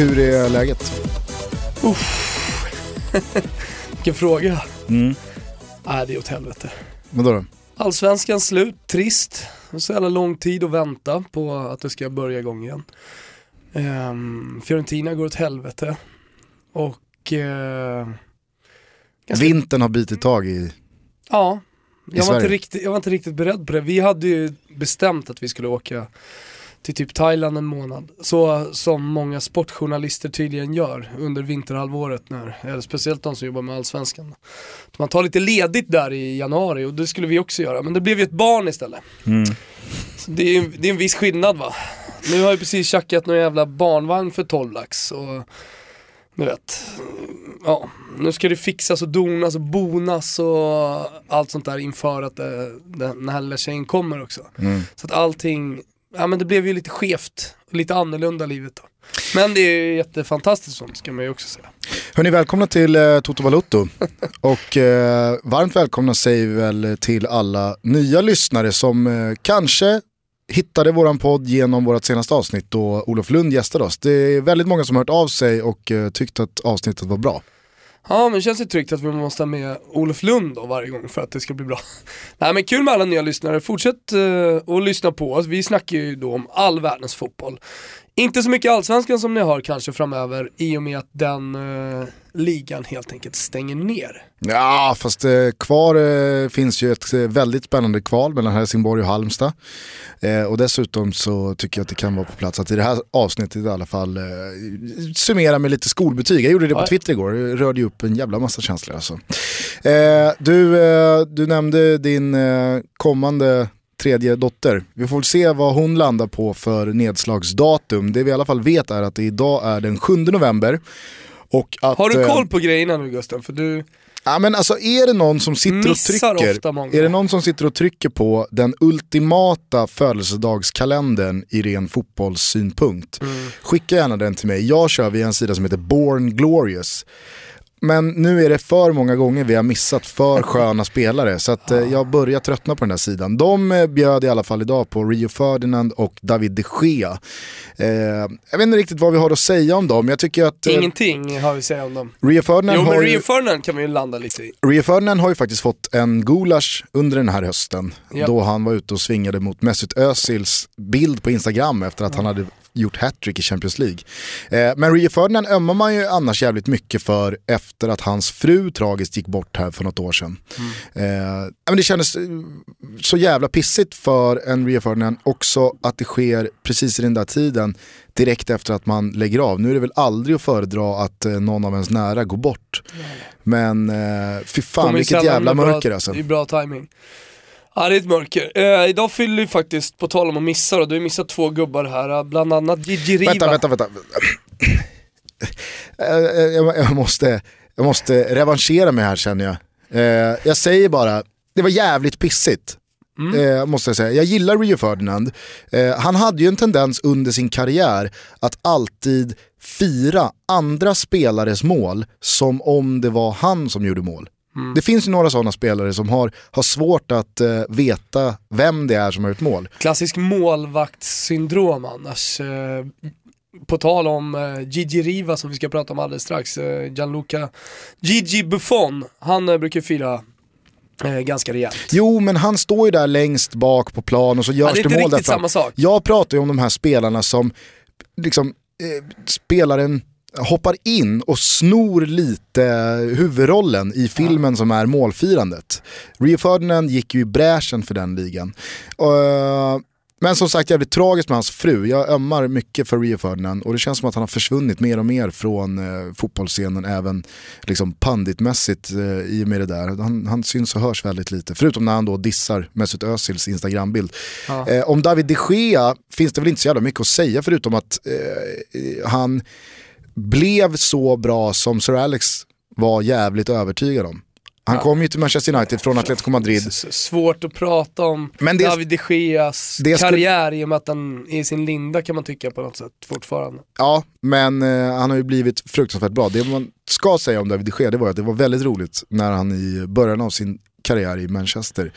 Hur är läget? Vilken fråga. Mm. Nej, det är åt helvete. Vadå då? Allsvenskan slut, trist. Det är Så jävla lång tid att vänta på att det ska börja igång igen. Ehm, Fiorentina går åt helvete. Och eh, Ganska- Vintern har bitit tag i... ja, jag var, riktigt, jag var inte riktigt beredd på det. Vi hade ju bestämt att vi skulle åka till typ Thailand en månad. Så som många sportjournalister tydligen gör under vinterhalvåret, när, eller speciellt de som jobbar med allsvenskan. Man tar lite ledigt där i januari och det skulle vi också göra, men det blev ju ett barn istället. Så det, är, det är en viss skillnad va. Nu har jag precis tjackat någon jävla barnvagn för 12 lax och du vet, ja, nu ska det fixas och donas och bonas och allt sånt där inför att det, den här lilla tjejen kommer också. Mm. Så att allting, ja men det blev ju lite skevt och lite annorlunda livet då. Men det är ju jättefantastiskt sånt ska man ju också säga. Hörni, välkomna till eh, Toto Balotto. Och eh, varmt välkomna säger vi väl till alla nya lyssnare som eh, kanske hittade våran podd genom vårt senaste avsnitt då Olof Lund gästade oss. Det är väldigt många som har hört av sig och eh, tyckt att avsnittet var bra. Ja men det känns ju tryggt att vi måste ha med Olof Lund då varje gång för att det ska bli bra. Nej men kul med alla nya lyssnare, fortsätt uh, att lyssna på oss. Vi snackar ju då om all världens fotboll. Inte så mycket allsvenskan som ni har kanske framöver i och med att den eh, ligan helt enkelt stänger ner. Ja, fast eh, kvar eh, finns ju ett eh, väldigt spännande kval mellan Helsingborg och Halmstad. Eh, och dessutom så tycker jag att det kan vara på plats att i det här avsnittet i alla fall eh, summera med lite skolbetyg. Jag gjorde det på. Twitter igår, det rörde ju upp en jävla massa känslor alltså. Eh, du, du nämnde din kommande tredje dotter. Vi får se vad hon landar på för nedslagsdatum. Det vi i alla fall vet är att det idag är den 7 november. Och att, Har du eh, koll på grejerna nu Gustav? För du Ja men alltså är det någon som sitter och trycker, är det någon som sitter och trycker på den ultimata födelsedagskalendern i ren fotbollssynpunkt, Mm. skicka gärna den till mig. Jag kör via en sida som heter Born Glorious. Men nu är det för många gånger vi har missat för sköna spelare så att eh, jag börjar tröttna på den här sidan. De eh, bjöd i alla fall idag på Rio Ferdinand och David de Gea. Eh, jag vet inte riktigt vad vi har att säga om dem. Jag tycker att eh, Ingenting har vi att säga om dem. Rio Ferdinand Jo har men ju- Rio Ferdinand kan vi ju landa lite i. Rio Ferdinand har ju faktiskt fått en gulasch under den här hösten. Ja. Då han var ute och svingade mot Mesut Özils bild på Instagram efter att han hade gjort hattrick i Champions League. Eh, men Rio Ferdinand ömmar man ju annars jävligt mycket för efter att hans fru tragiskt gick bort här för något år sedan. Eh, men det kändes eh, så jävla pissigt för en Rio Ferdinand också att det sker precis i den där tiden direkt efter att man lägger av. Nu är det väl aldrig att föredra att eh, någon av ens nära går bort. Men eh, fy fan vilket jävla mörker bra, alltså. Det är bra timing. Ja det är ett mörker. Eh, idag fyller ju faktiskt, på tal om att missa då, du har missat två gubbar här, eh, bland annat Gigi Riva. Vänta, vänta, vänta. Eh, eh, jag, jag, måste, jag måste revanschera mig här känner jag. Eh, jag säger bara, det var jävligt pissigt. Eh, måste jag säga. Jag gillar Rio Ferdinand. Eh, han hade ju en tendens under sin karriär att alltid fira andra spelares mål som om det var han som gjorde mål. Det finns ju några sådana spelare som har, har svårt att eh, veta vem det är som har gjort mål. Klassisk målvaktssyndrom annars. Eh, på tal om eh, Gigi Riva som vi ska prata om alldeles strax, eh, Gianluca Gigi Buffon, han eh, brukar fira ganska rejält. Jo, men han står ju där längst bak på plan och så görs Ja, det det, mål där riktigt fram. samma sak. Jag pratar ju om de här spelarna som liksom eh, spelaren hoppar in och snor lite huvudrollen i filmen som är målfirandet. Rio Ferdinand gick ju i bräschen för den ligan. Eh, men som sagt jävligt tragiskt med hans fru. Jag ömmar mycket för Rio Ferdinand och det känns som att han har försvunnit mer och mer från eh, fotbollsscenen även liksom panditmässigt eh, i och med det där. Han, han syns och hörs väldigt lite, förutom när han då dissar Mesut Özils Instagrambild. Ja. Eh, om David de Gea finns det väl inte så jävla mycket att säga förutom att eh, han blev så bra som Sir Alex var jävligt övertygad om. Han Ja. kom ju till Manchester United från Atletico Madrid. S- Svårt att prata om Men det- David de Geas det skulle- karriär i och med att han är i sin linda kan man tycka på något sätt fortfarande. Ja, men eh, han har ju blivit fruktansvärt bra. Det man ska säga om David de Gea det var att det var väldigt roligt när han i början av sin karriär i Manchester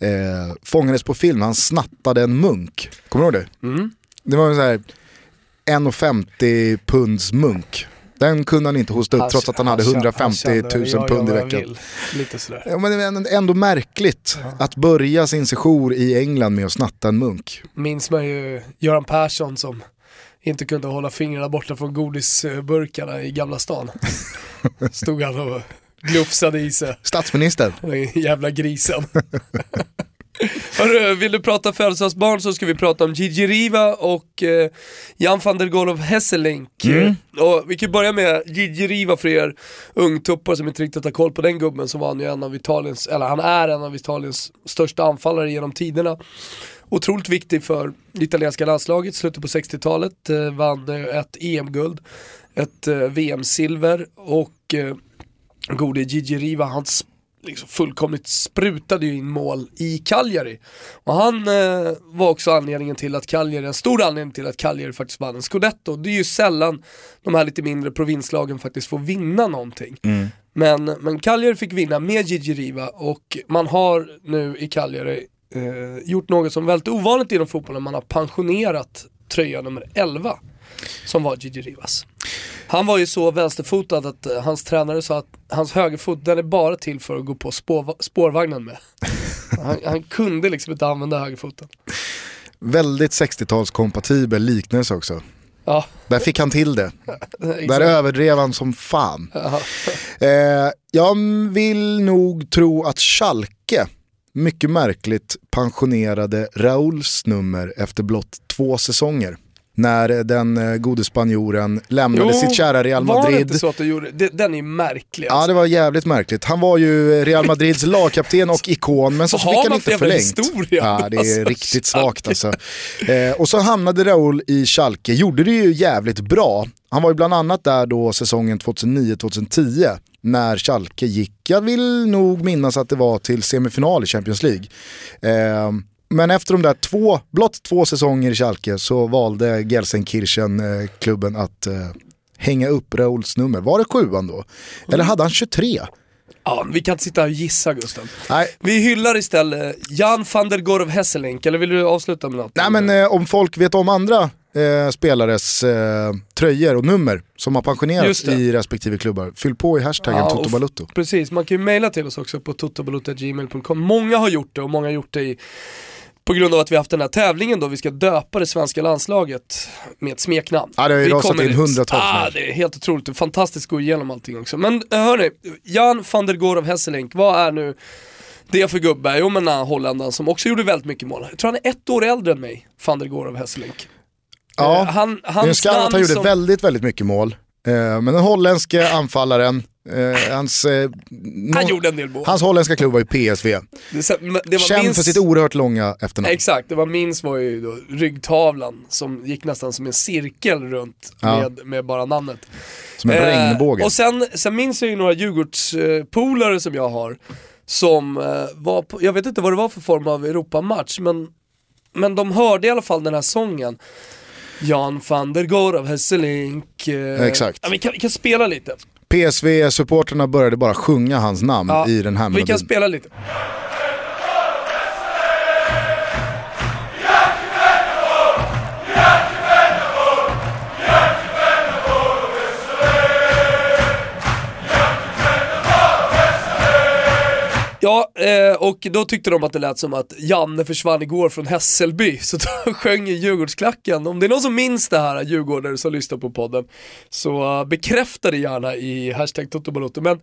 eh, fångades på film han snattade en munk. Kommer du ihåg det? Mm. Det var så här, 1,50 punds munk. Den kunde han inte hosta upp trots att han hade 150 000 pund i veckan. Lite sådär. Ja, men det är ändå märkligt att börja sin sejour i England med att snatta en munk. Minns man ju Göran Persson som inte kunde hålla fingrarna borta från godisburkarna i Gamla stan. Stod han och glufsade i sig. Statsminister. Jävla grisen. Hörru, vill du prata födelsedagsbarn så ska vi prata om Gigi Riva och eh, Jan van der Golov Hesselink. Mm. Och vi kan börja med Gigi Riva för er ungtuppar som inte riktigt har koll på den gubben så var han ju en av Italiens, eller han är en av Italiens största anfallare genom tiderna. Otroligt viktig för det italienska landslaget, slutet på 60-talet, eh, vann ett EM-guld, ett eh, VM-silver och eh, gode Gigi Riva, han liksom fullkomligt sprutade ju in mål i Cagliari. Och han eh, var också anledningen till att Cagliari, en stor anledning till att Cagliari faktiskt vann en scudetto. Det är ju sällan de här lite mindre provinslagen faktiskt får vinna någonting. Mm. Men, men Cagliari fick vinna med Gigi Riva och man har nu i Cagliari eh, gjort något som är väldigt ovanligt inom fotbollen, man har pensionerat tröja nummer 11 som var Gigi Rivas. Han var ju så vänsterfotad att uh, hans tränare sa att hans högerfot den är bara till för att gå på spår, spårvagnen med. han, han, kunde liksom inte använda högerfoten. Väldigt 60-talskompatibel liknelse också. Ja. Där fick han till det. Där överdrev han som fan. eh, jag vill nog tro att Schalke mycket märkligt pensionerade Rauls nummer efter blott två säsonger när den eh, gode spanjoren lämnade jo, sitt kära Real Madrid. Var det inte så att du gjorde det? Den är märklig. Alltså. Ja det var jävligt märkligt. Han var ju Real Madrids lagkapten och ikon men så, så fick han inte förlängt. Historia? Ja det är alltså, riktigt svagt alltså. Eh, och så hamnade Raúl i Schalke, gjorde det ju jävligt bra. Han var ju bland annat där då säsongen 2009-2010 när Schalke gick, jag vill nog minnas att det var till semifinal i Champions League. Eh, men efter de där två, blott två säsonger i Schalke så valde Gelsenkirchen-klubben eh, att eh, hänga upp Rauls nummer. Var det sjuan då? Eller hade han 23? Ja, vi kan inte sitta och gissa Gustav. Nej. Vi hyllar istället Jan van der Gorov Hesselink, eller vill du avsluta med något? Nej men eh, om folk vet om andra eh, spelares eh, tröjor och nummer som har pensionerats i respektive klubbar, fyll på i hashtaggen ja, Toto Precis, man kan ju mejla till oss också på totobalutto.gmail.com. Många har gjort det och många har gjort det i på grund av att vi haft den här tävlingen då, vi ska döpa det svenska landslaget med ett smeknamn. Ja det har ju rasat in hundratals ah, Det är helt otroligt, fantastiskt att gå igenom allting också. Men eh, hörni, Jan van der Goor av Hesselink, vad är nu det för gubbe? Jo men den holländaren som också gjorde väldigt mycket mål. Jag tror han är ett år äldre än mig, van der Goor av Hesselink. Ja, uh, han, det är skarpt att han gjorde som... väldigt, väldigt mycket mål. Uh, men den holländske anfallaren Eh, hans, eh, han gjorde en del mål. Hans holländska klubb var ju PSV. Det, det Känd minst... för sitt oerhört långa efternamn. Exakt, det var minst var ju då ryggtavlan som gick nästan som en cirkel runt ja. med, med bara namnet. Som en eh, regnbåge. Och sen, sen minns jag ju några Djurgårdspolare som jag har. Som eh, var på, jag vet inte vad det var för form av Europamatch, men, men de hörde i alla fall den här sången. Jan van der Goor av Hesselink. Eh, Exakt. Ja, vi, kan, vi kan spela lite. PSV-supporterna började bara sjunga hans namn ja, i den här melodin. Vi kan spela lite. Ja, eh, och då tyckte de att det lät som att Janne försvann igår från Hässelby, så då sjöng Djurgårdsklacken. Om det är någon som minns det här, djurgårdare som lyssnar på podden, så eh, bekräfta det gärna i hashtag Toto Men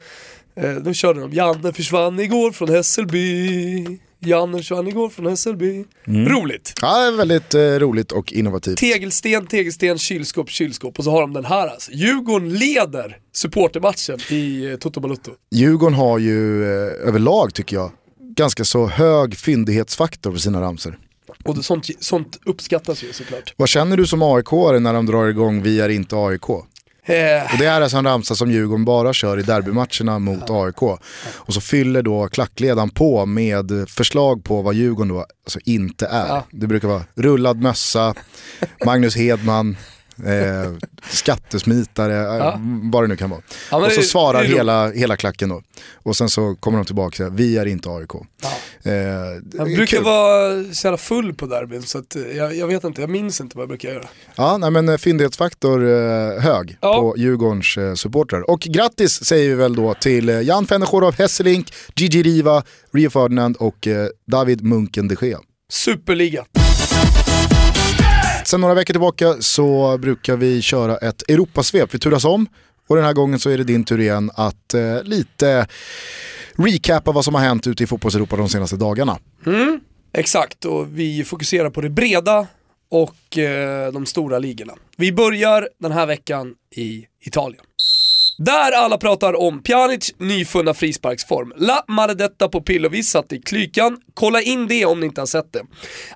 eh, då körde de Janne försvann igår från Hässelby. Janne igår från Hässelby. Mm. Roligt. Ja, väldigt eh, roligt och innovativt. Tegelsten, tegelsten, kylskåp, kylskåp. Och så har de den här alltså. Djurgården leder supportermatchen i eh, Toto Balutto. Djurgården har ju eh, överlag, tycker jag, ganska så hög fyndighetsfaktor på sina ramsor. Och sånt, sånt uppskattas ju såklart. Vad känner du som aik när de drar igång Vi är inte AIK? Eh. Och det är alltså en ramsa som Djurgården bara kör i derbymatcherna mot. AIK. Och så fyller då klackledaren på med förslag på vad Djurgården då alltså inte är. Det brukar vara rullad mössa, Magnus Hedman, eh, skattesmitare, eh, Ja. vad det nu kan vara. Ja, och så det- svarar det hela, hela klacken då. Och sen så kommer de tillbaka och säger, vi är inte AIK. Ja. Eh, Jag brukar kul. vara så jävla full på derbyn så att eh, jag, jag vet inte, jag minns inte vad jag brukar göra. Ja, nej, men eh, fyndighetsfaktor eh, hög Ja. på Djurgårdens eh, supportrar. Och grattis säger vi väl då till Jan Fennersjorov Hesselink, Gigi Riva, Rio Ferdinand och David Munken de Gea. Superliga. Sen några veckor tillbaka så brukar vi köra ett Europasvep. Vi turas om och den här gången så är det din tur igen att eh, lite recapa vad som har hänt ute i fotbollseuropa de senaste dagarna. Mm, exakt, och vi fokuserar på det breda och eh, de stora ligorna. Vi börjar den här veckan i Italien. Där alla pratar om Pjanic nyfunna frisparksform. La Maledetta på Pillovis satt i klykan. Kolla in det om ni inte har sett det.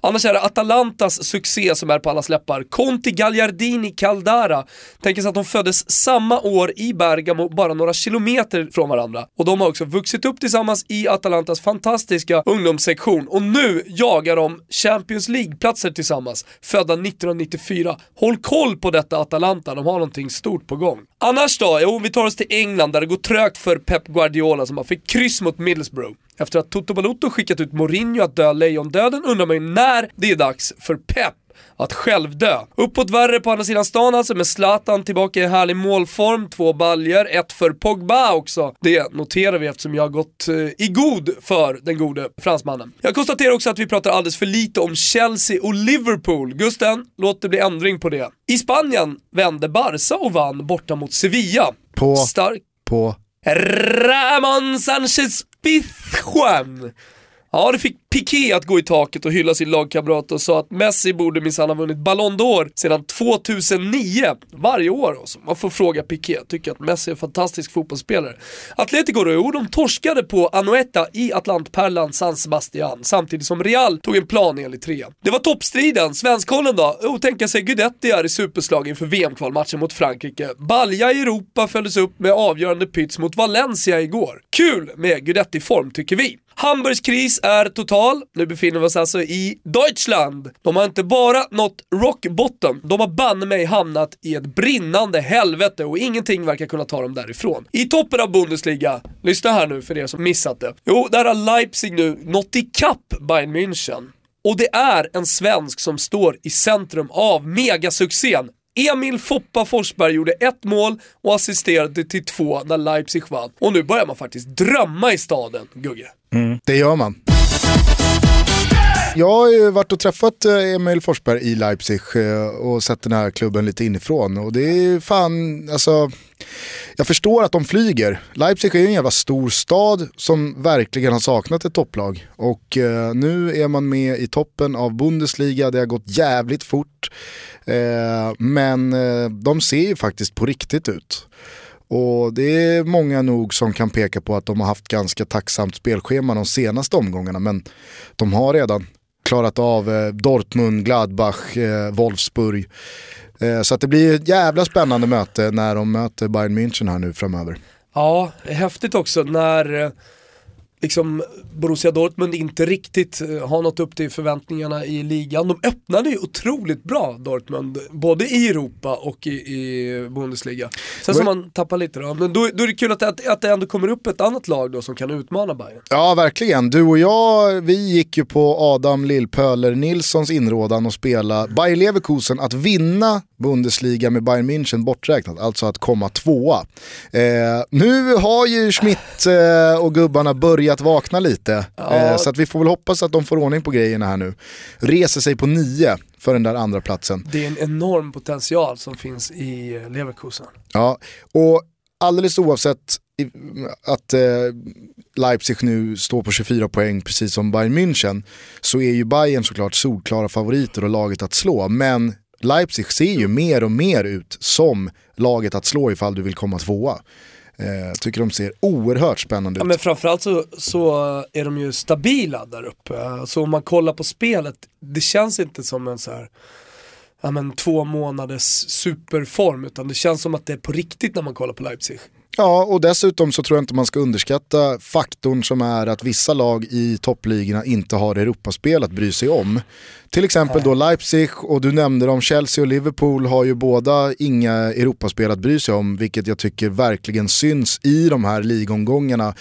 Annars är det Atalantas succé som är på allas läppar. Conti Gagliardini Caldara. Tänker sig att de föddes samma år i Bergamo, bara några kilometer från varandra. Och de har också vuxit upp tillsammans i Atalantas fantastiska ungdomssektion. Och nu jagar de Champions League-platser tillsammans, födda 1994. Håll koll på detta Atalanta, de har någonting stort på gång. Annars då? Jo, vi tar oss till England där det går trögt för Pep Guardiola som har fick kryss mot Middlesbrough. Efter att Toto Balotto skickat ut Mourinho att dö lejondöden undrar man ju när det är dags för Pep att själv dö. Uppåt värre på andra sidan stan alltså med Zlatan tillbaka i härlig målform, två baljer, ett för Pogba också. Det noterar vi eftersom jag har gått eh, i god för den gode fransmannen. Jag konstaterar också att vi pratar alldeles för lite om Chelsea och Liverpool. Gusten, låt det bli ändring på det. I Spanien vände Barca och vann borta mot Sevilla. På, Stark på, Ramon Sanchez Pizjuan. Ja, det fick Piqué att gå i taket och hylla sin lagkamrat och sa att Messi borde minsann ha vunnit Ballon d'Or sedan 2009. Varje år alltså. Man får fråga Piqué, tycker att Messi är en fantastisk fotbollsspelare. Atletico då, jo, de torskade på Anoeta i Atlantpärlan San Sebastian samtidigt som Real tog en plan enligt trea. Det var toppstriden, Svenskollen då? Jo, tänka sig Guidetti är i superslag inför VM-kvalmatchen mot Frankrike. Balja i Europa följdes upp med avgörande pyts mot Valencia igår. Kul med Guidetti-form tycker vi. Hamburgs kris är total. Nu befinner vi oss alltså i Deutschland. De har inte bara nått rock bottom, de har banne mig hamnat i ett brinnande helvete och ingenting verkar kunna ta dem därifrån. I toppen av Bundesliga, lyssna här nu för er som missat det. Jo, där har Leipzig nu nått ikapp Bayern München. Och det är en svensk som står i centrum av megasuccén. Emil Foppa Forsberg gjorde ett mål och assisterade till två när Leipzig vann. Och nu börjar man faktiskt drömma i staden, Gugge. Mm. det gör man. Jag har ju varit och träffat eh, Emil Forsberg i Leipzig eh, och sett den här klubben lite inifrån. Och det är fan, alltså, jag förstår att de flyger. Leipzig är ju en jävla stor stad som verkligen har saknat ett topplag. Och eh, nu är man med i toppen av Bundesliga, det har gått jävligt fort. Eh, men eh, de ser ju faktiskt på riktigt ut. Och det är många nog som kan peka på att de har haft ganska tacksamt spelschema de senaste omgångarna. Men de har redan klarat av eh, Dortmund, Gladbach, eh, Wolfsburg. Eh, så att det blir ett jävla spännande möte när de möter Bayern München här nu framöver. Ja, häftigt också när eh, liksom Borussia Dortmund inte riktigt eh, har nått upp till förväntningarna i ligan. De öppnade ju otroligt bra Dortmund, både i Europa och i, i Bundesliga. Sen som man tappar lite då, men då, då är det kul att, att, att det ändå kommer upp ett annat lag då som kan utmana Bayern. Ja, verkligen. Du och jag, vi gick ju på Adam Lillpöler Nilssons inrådan och spela Bayer Leverkusen att vinna Bundesliga med Bayern München borträknat, alltså att komma tvåa. Eh, nu har ju Schmidt eh, och gubbarna börjat vakna lite, Ja. eh, så att vi får väl hoppas att de får ordning på grejerna här nu. Reser sig på nio för den där andra platsen. Det är en enorm potential som finns i Leverkusen. Ja, och alldeles oavsett att eh, Leipzig nu står på 24 poäng precis som Bayern München så är ju Bayern såklart solklara favoriter och laget att slå. Men Leipzig ser ju mer och mer ut som laget att slå ifall du vill komma tvåa. Eh, tycker de ser oerhört spännande Ja, ut. men framförallt så, så är de ju stabila där uppe. Så om man kollar på spelet, det känns inte som en så här ja, men två månaders superform utan det känns som att det är på riktigt när man kollar på Leipzig. Ja, och dessutom så tror jag inte man ska underskatta faktorn som är att vissa lag i toppligorna inte har Europaspel att bry sig om. Till exempel då Leipzig och du nämnde dem, Chelsea och Liverpool har ju båda inga Europaspel att bry sig om, vilket jag tycker verkligen syns i de här ligomgångarna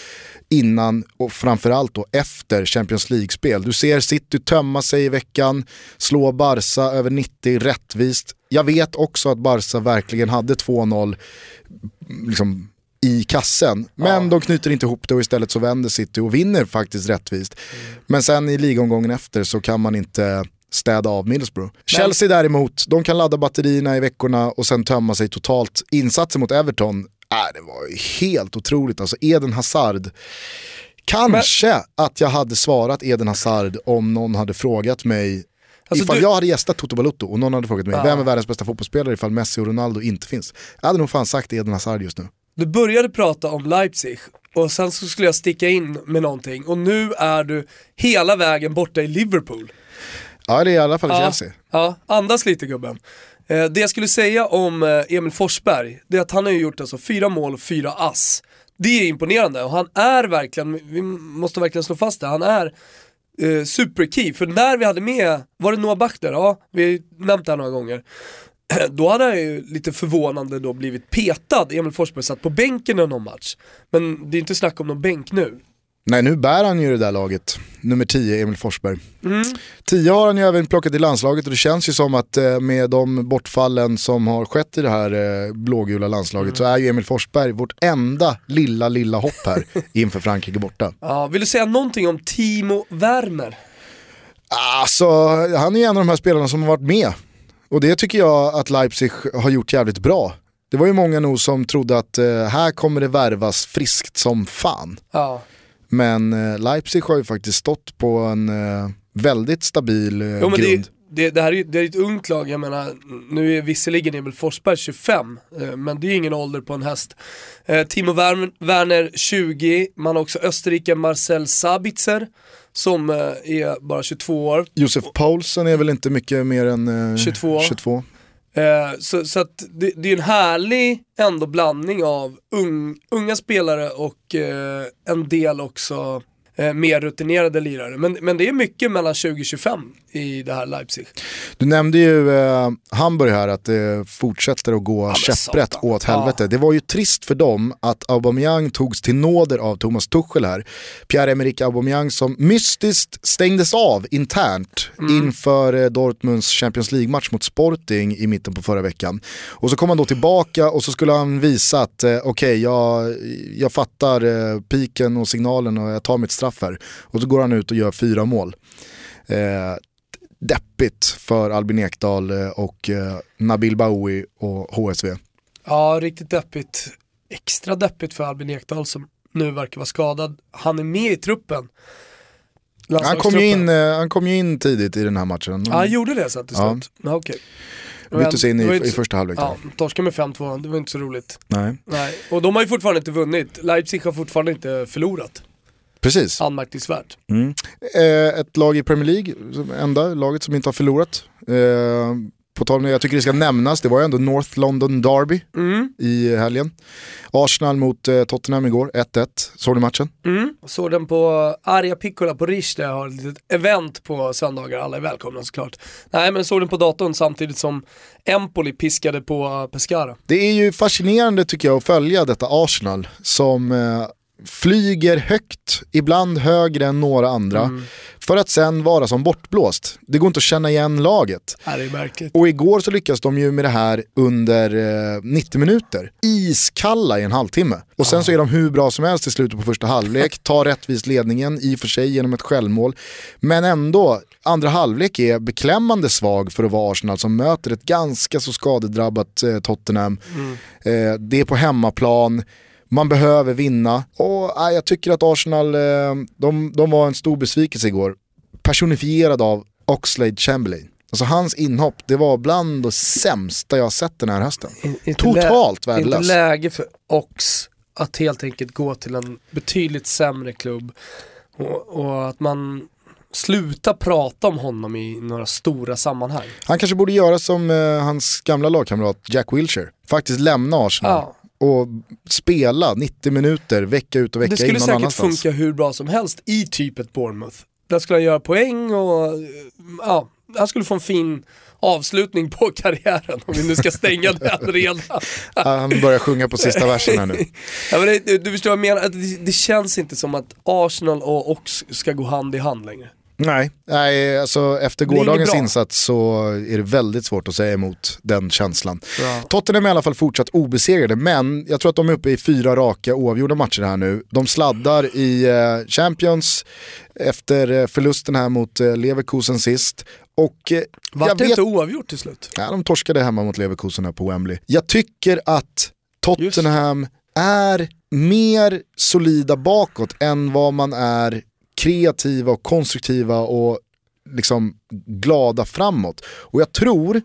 innan och framförallt då efter Champions League-spel. Du ser City tömma sig i veckan, slå Barca över 90 rättvist. Jag vet också att Barca verkligen hade 2-0 liksom, i kassen. Men ja. de knyter inte ihop det och istället så vänder City och vinner faktiskt rättvist. Mm. Men sen i ligomgången efter så kan man inte städa av Middlesbrough. Men... Chelsea däremot, de kan ladda batterierna i veckorna och sen tömma sig totalt. Insatsen mot Everton, äh, det var helt otroligt. Alltså Eden Hazard, kanske Men... att jag hade svarat Eden Hazard om någon hade frågat mig Alltså ifall du... jag hade gästat Toto Balotto och någon hade frågat mig ja. vem är världens bästa fotbollsspelare ifall Messi och Ronaldo inte finns. Jag hade nog fan sagt Eden Hazard just nu. Du började prata om Leipzig och sen så skulle jag sticka in med någonting och nu är du hela vägen borta i Liverpool. Ja det är i alla fall ja, Chelsea. Ja, andas lite gubben. Eh, det jag skulle säga om eh, Emil Forsberg, det är att han har gjort alltså fyra mål och fyra ass. Det är imponerande och han är verkligen, vi måste verkligen slå fast det, han är eh, superkey. För när vi hade med, var det Noah Bachter? Ja, vi har nämnt det här några gånger. Då hade han ju lite förvånande då blivit petad, Emil Forsberg satt på bänken i någon match. Men det är inte snack om någon bänk nu. Nej nu bär han ju det där laget, nummer 10 Emil Forsberg. 10 mm. har han ju även plockat i landslaget och det känns ju som att eh, med de bortfallen som har skett i det här eh, blågula landslaget mm. så är ju Emil Forsberg vårt enda lilla, lilla hopp här inför Frankrike borta. Ja, vill du säga någonting om Timo Werner? Alltså, han är ju en av de här spelarna som har varit med. Och det tycker jag att Leipzig har gjort jävligt bra. Det var ju många nog som trodde att eh, här kommer det värvas friskt som fan. Ja. Men eh, Leipzig har ju faktiskt stått på en eh, väldigt stabil eh, jo, grund. Det, det, det, här är, det är ett ungt lag, jag menar, nu är visserligen Emil Forsberg 25, eh, men det är ingen ålder på en häst. Eh, Timo Werner 20, man har också Österrike Marcel Sabitzer som eh, är bara 22 år. Josef Paulsen är väl inte mycket mer än 22. 22. Eh, så, så det, det, är en härlig ändå blandning av ung, unga spelare och eh, en del också eh, mer rutinerade lirare. Men, men det är mycket mellan 20-25 i det här Leipzig. Du nämnde ju eh, Hamburg här, att det fortsätter att gå ja, käpprätt åt helvete. Ja. Det var ju trist för dem att Aubameyang togs till nåder av Thomas Tuchel här. Pierre-Emerick Aubameyang som mystiskt stängdes av internt mm. inför eh, Dortmunds Champions League-match mot Sporting i mitten på förra veckan. Och så kom han då tillbaka och så skulle han visa att eh, okej, okay, jag, jag fattar eh, piken och signalen och jag tar mitt straff här. Och så går han ut och gör fyra mål. Eh, deppigt för Albin Ekdal eh, och eh, Nabil Baoui och HSV. Ja, riktigt deppigt. Extra deppigt för Albin Ekdal som nu verkar vara skadad. Han är med i truppen. Han kom, ju in, eh, han kom ju in tidigt i den här matchen. Ja, han gjorde det så till slut? Ja. Ja, okay. Byttes in i, i första halvlek. Ja, torskade med 5-2, det var inte så roligt. Nej. Nej. Och de har ju fortfarande inte vunnit. Leipzig har fortfarande inte förlorat. Precis. Anmärkningsvärt. Mm. Eh, ett lag i Premier League, enda laget som inte har förlorat. Eh, på tal jag tycker det ska nämnas, det var ju ändå North London Derby mm. i helgen. Arsenal mot eh, Tottenham igår, 1-1. Såg du matchen? Mm. Såg den på Arja Piccola på Rish där jag har ett litet event på söndagar, alla är välkomna såklart. Nej men såg den på datorn samtidigt som Empoli piskade på Pescara. Det är ju fascinerande tycker jag att följa detta Arsenal som eh, flyger högt, ibland högre än några andra, mm. för att sen vara som bortblåst. Det går inte att känna igen laget. Och igår så lyckas de ju med det här under eh, 90 minuter. Iskalla i en halvtimme. Och sen ah. så är de hur bra som helst i slutet på första halvlek, tar rättvist ledningen i och för sig genom ett självmål. Men ändå, andra halvlek är beklämmande svag för att vara Arsenal som möter ett ganska så skadedrabbat eh, Tottenham. Mm. Eh, det är på hemmaplan man behöver vinna. Och äh, jag tycker att Arsenal, eh, de, de var en stor besvikelse igår. Personifierad av Oxlade Chamberlain. Alltså hans inhopp, det var bland det sämsta jag sett den här hösten. In, Totalt lä värdelös. Inte läge för Ox att helt enkelt gå till en betydligt sämre klubb. Och, och att man slutar prata om honom i några stora sammanhang. Han kanske borde göra som eh, hans gamla lagkamrat Jack Wilshere. Faktiskt lämna Arsenal. Ja och spela 90 minuter vecka ut och vecka Det skulle in någon säkert annanstans. funka hur bra som helst i typ ett Bournemouth. Där skulle han göra poäng och ja, han skulle få en fin avslutning på karriären om vi nu ska stänga den redan. Han börjar sjunga på sista versen här nu. Ja, men det, du, förstår vad jag menar, det, det känns inte som att Arsenal och Ox ska gå hand i hand längre. Nej, nej alltså efter gårdagens bra. insats så är det väldigt svårt att säga emot den känslan. Ja. Tottenham är i alla fall fortsatt obesegrade, men jag tror att de är uppe i fyra raka oavgjorda matcher här nu. De sladdar i eh, Champions efter eh, förlusten här mot eh, Leverkusen sist. Och Vart det vet, inte oavgjort till slut? ja, de torskade hemma mot Leverkusen här på Wembley. Jag tycker att Tottenham är mer solida bakåt än vad man är kreativa och konstruktiva och liksom glada framåt. Och jag tror,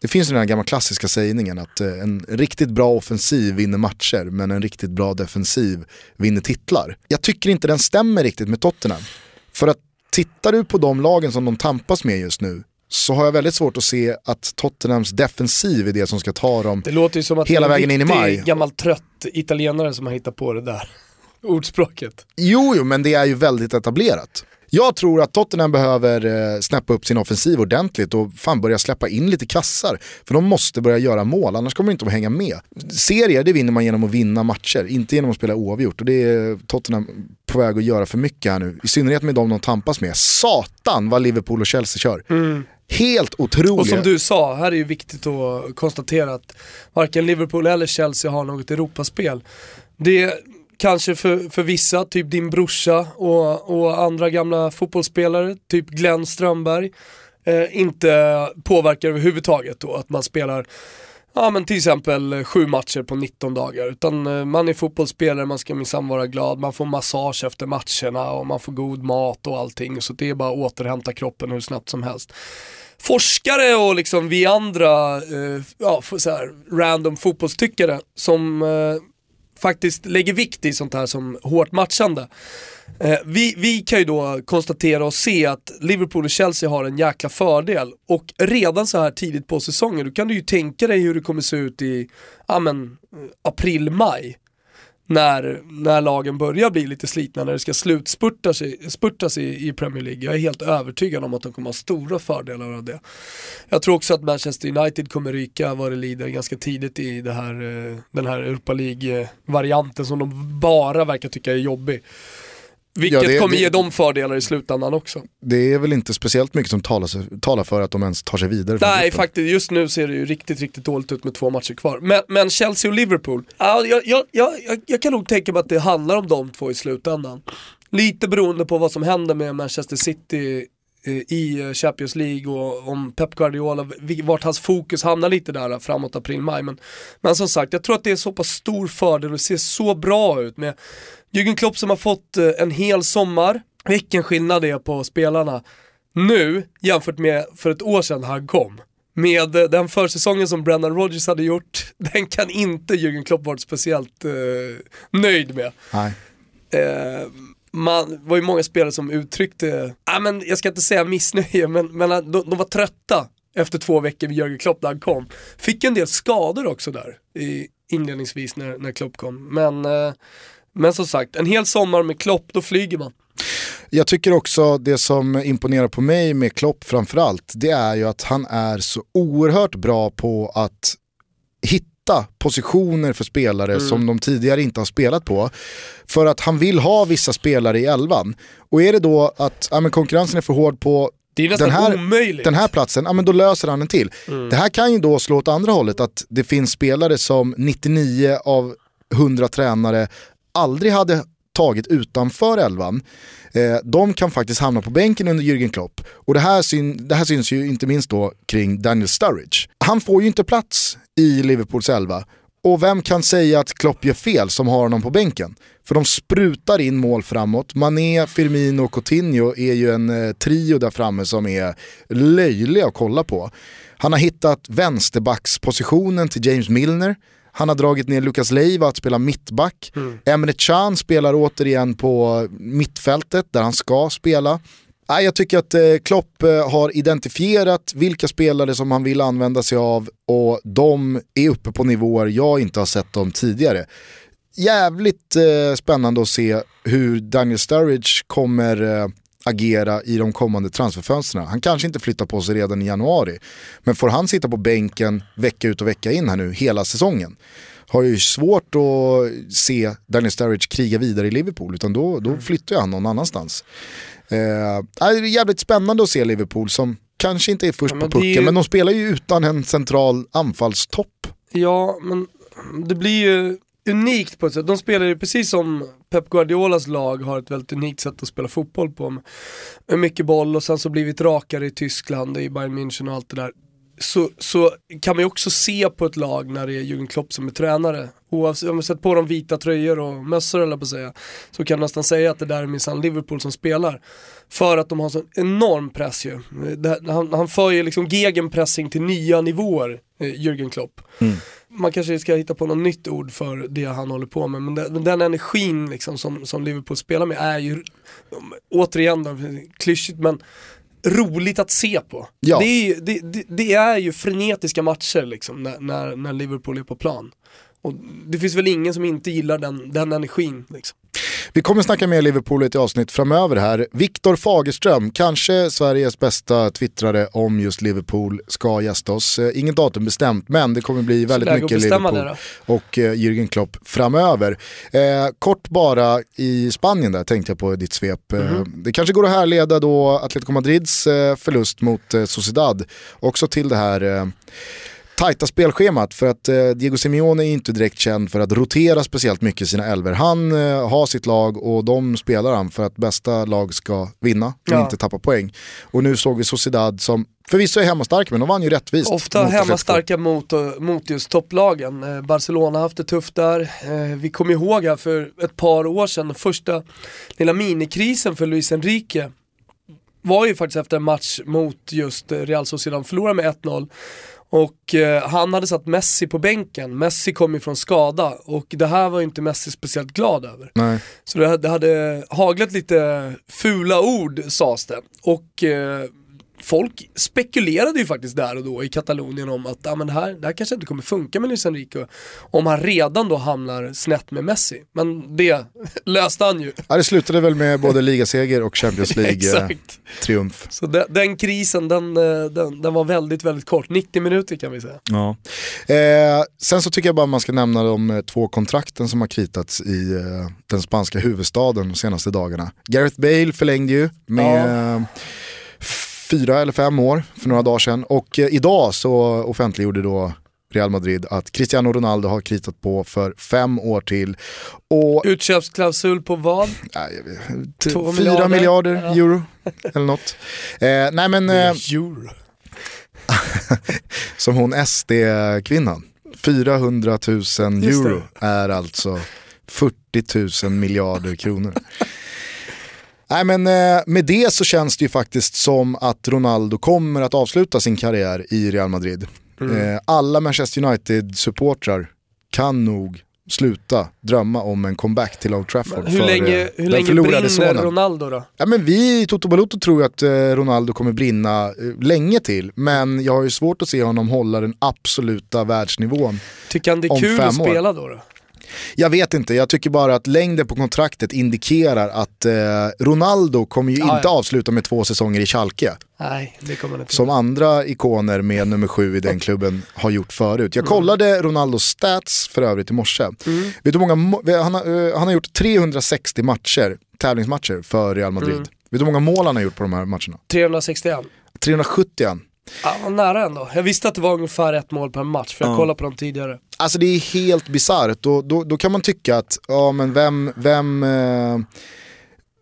det finns den här gamla klassiska sägningen att eh, en riktigt bra offensiv vinner matcher men en riktigt bra defensiv vinner titlar. Jag tycker inte den stämmer riktigt med Tottenham. För att tittar du på de lagen som de tampas med just nu så har jag väldigt svårt att se att Tottenhams defensiv är det som ska ta dem Det låter som att Hela det är en vägen in i maj. gammal trött italienare som har hittat på det där ordspråket. Jo, jo, men det är ju väldigt etablerat. Jag tror att Tottenham behöver eh, snäppa upp sin offensiv ordentligt och fan börja släppa in lite kassar. För de måste börja göra mål, annars kommer de inte att hänga med. Serier, det vinner man genom att vinna matcher, inte genom att spela oavgjort. Och det är Tottenham på väg att göra för mycket här nu. I synnerhet med de de tampas med. Satan vad Liverpool och Chelsea kör. Helt otroliga. Och som du sa, här är ju viktigt att konstatera att varken Liverpool eller Chelsea har något Europaspel. Det är kanske för, för vissa, typ din brorsa och, och andra gamla fotbollsspelare, typ Glenn Strömberg, eh, inte påverkar överhuvudtaget då att man spelar Ja men till exempel sju matcher på 19 dagar. Utan eh, man är fotbollsspelare, man ska minsann vara glad, man får massage efter matcherna och man får god mat och allting. Så det är bara att återhämta kroppen hur snabbt som helst. Forskare och liksom vi andra, eh, ja, så här, random fotbollstyckare som eh, faktiskt lägger vikt i sånt här som hårt matchande. Eh, vi, vi kan ju då konstatera och se att Liverpool och Chelsea har en jäkla fördel och redan så här tidigt på säsongen, då kan du ju tänka dig hur det kommer se ut i ja, men, eh, april, maj. När, när lagen börjar bli lite slitna, när det ska slutspurtas i, spurtas i, i Premier League. Jag är helt övertygad om att de kommer ha stora fördelar av det. Jag tror också att Manchester United kommer ryka vad det lider ganska tidigt i det här, eh, den här Europa League-varianten som de bara verkar tycka är jobbig. Vilket Ja, det- kommer det- ge dem fördelar i slutändan också. Det är väl inte speciellt mycket som talar, talar för att de ens tar sig vidare Nej, faktiskt just nu ser det ju riktigt, riktigt dåligt ut med två matcher kvar. Men, men Chelsea och Liverpool, ja, jag, jag, jag, jag, kan nog tänka mig att det handlar om de två i slutändan. Lite beroende på vad som händer med Manchester City i eh, Champions League och om Pep Guardiola, vart hans fokus hamnar lite där framåt april-maj. Men, men som sagt, jag tror att det är så pass stor fördel och ser så bra ut med Jürgen Klopp som har fått eh, en hel sommar. Vilken skillnad det är på spelarna nu jämfört med för ett år sedan han kom. Med eh, den försäsongen som Brendan Rodgers hade gjort, den kan inte Jürgen Klopp varit speciellt eh, nöjd med. Nej. Eh, man det var ju många spelare som uttryckte, ah, men jag ska inte säga missnöje, men, men ah, de, de var trötta efter två veckor med Jörgen Klopp när han kom. Fick en del skador också där i, inledningsvis när, när Klopp kom. Men, eh, men som sagt, en hel sommar med Klopp, då flyger man. Jag tycker också det som imponerar på mig med Klopp framförallt, det är ju att han är så oerhört bra på att hitta positioner för spelare Mm. som de tidigare inte har spelat på. För att han vill ha vissa spelare i elvan. Och är det då att ja, men konkurrensen är för hård på den här, omöjligt. den här platsen, ja men då löser han en till. Mm. Det här kan ju då slå åt andra hållet, att det finns spelare som 99 av 100 tränare aldrig hade tagit utanför elvan. Eh, de kan faktiskt hamna på bänken under Jürgen Klopp. Och det här, syn, det här syns ju inte minst då kring Daniel Sturridge. Han får ju inte plats i Liverpools elva. Och vem kan säga att Klopp gör fel som har honom på bänken? För de sprutar in mål framåt. Mané, Firmino och Coutinho är ju en eh, trio där framme som är löjliga att kolla på. Han har hittat vänsterbackspositionen till James Milner. Han har dragit ner Lucas Leiva att spela mittback. Emre Can spelar återigen på mittfältet där han ska spela. Nej, jag tycker att eh, Klopp eh, har identifierat vilka spelare som han vill använda sig av och de är uppe på nivåer jag inte har sett dem tidigare. Jävligt eh, spännande att se hur Daniel Sturridge kommer agera i de kommande transferfönstren. Han kanske inte flyttar på sig redan i januari, men får han sitta på bänken vecka ut och vecka in här nu hela säsongen har ju svårt att se Daniel Sturridge kriga vidare i Liverpool, utan då, då flyttar han någon annanstans. Eh, det är jävligt spännande att se Liverpool som kanske inte är först Ja, på pucken, ju- men de spelar ju utan en central anfallstopp. Ja, men det blir ju unikt på ett sätt. De spelar ju precis som Pep Guardiolas lag har ett väldigt unikt sätt att spela fotboll på. Med mycket boll och sen så blivit rakare i Tyskland, i Bayern München och allt det där. Så, så kan man ju också se på ett lag när det är Jürgen Klopp som är tränare. Oavsett, om man sätter på dem vita tröjor och mössor eller på att säga. Så kan man nästan säga att det där är minsann Liverpool som spelar. För att de har så enorm press ju. Det, han, han för ju liksom gegenpressing till nya nivåer, eh, Jürgen Klopp man kanske ska hitta på något nytt ord för det han håller på med, men den, den energin liksom som, som Liverpool spelar med är ju, återigen klyschigt men roligt att se på. Ja. Det, är ju, det, det, det är ju frenetiska matcher liksom när, när, när Liverpool är på plan. Och det finns väl ingen som inte gillar den, den energin. Liksom. Vi kommer snacka mer Liverpool i ett avsnitt framöver här. Viktor Fagerström, kanske Sveriges bästa twittrare om just Liverpool, ska gästa oss. Eh, Inget datum bestämt, men det kommer bli väldigt mycket Liverpool och eh, Jürgen Klopp framöver. Eh, kort bara i Spanien där tänkte jag på ditt svep. Eh, Mhm. Det kanske går att härleda då Atletico Madrids förlust mot Sociedad också till det här tajta spelschemat för att eh, Diego Simeone är inte direkt känd för att rotera speciellt mycket i sina elver. Han eh, har sitt lag och de spelar han för att bästa lag ska vinna och Ja. inte tappa poäng. Och nu såg vi Sociedad som förvisso är hemmastarka men de vann ju rättvist. Ofta hemmastarka mot, och- mot just topplagen. Eh, Barcelona har haft det tufft där. Eh, vi kommer ihåg här för ett par år sedan, första lilla minikrisen för Luis Enrique var ju faktiskt efter en match mot just eh, Real Sociedad, förlorade med 1-0. Och eh, han hade satt Messi på bänken, Messi kom ju från skada och det här var ju inte Messi speciellt glad över. Nej. Så det, det hade haglat lite fula ord sades det. Och eh, folk spekulerade ju faktiskt där och då i Katalonien om att ah, men det, här, det här kanske inte kommer funka med Luis Enrique om han redan då hamnar snett med Messi. Men det löste han ju. Ja, det slutade väl med både ligaseger och Champions. League-triumf. Så den, den krisen den, eh, den, den var väldigt, väldigt kort. 90 minuter kan vi säga. Ja. Eh, sen så tycker jag bara man ska nämna de eh, två kontrakten som har kritats i eh, den spanska huvudstaden de senaste dagarna. Gareth Bale förlängde ju med eh, fyra eller fem år för några dagar sedan och eh, idag så offentliggjorde då Real Madrid att Cristiano Ronaldo har kritat på för fem år till. Och Utköpsklausul på vad? nej, fyra miljarder. miljarder Ja. euro eller något. Eh, nej men eh, Euro. som hon SD-kvinnan. 400 000 det. euro är alltså 40 000 miljarder kronor. Nej men eh, med det så känns det ju faktiskt som att Ronaldo kommer att avsluta sin karriär i Real Madrid. Mm. Eh, alla Manchester United-supportrar kan nog sluta drömma om en comeback till Old Trafford Hur för, länge, eh, hur länge brinner sonen. Ronaldo då? Ja, men vi i Toto Balotto tror att Ronaldo kommer brinna länge till, men jag har ju svårt att se honom hålla den absoluta världsnivån. Tycker han det är kul att spela då? då? Jag vet inte, jag tycker bara att längden på kontraktet indikerar att eh, Ronaldo kommer ju Ja, inte ja. avsluta med två säsonger i Schalke, Nej, det kommer inte som andra ikoner med nummer sju i den klubben har gjort förut. Jag kollade Ronaldos stats för övrigt i morse. Mm. Vet du många, mo- han, har, eh, han har gjort 360 matcher, tävlingsmatcher för Real Madrid. Mm. Vet du hur många mål han har gjort på de här matcherna? 361. 370 Ja, nära ändå. Jag visste att det var ungefär ett mål per match, för jag Ja. kollade på dem tidigare. Alltså det är helt bisarrt. Då, då, då kan man tycka att, ja men vem, vem eh,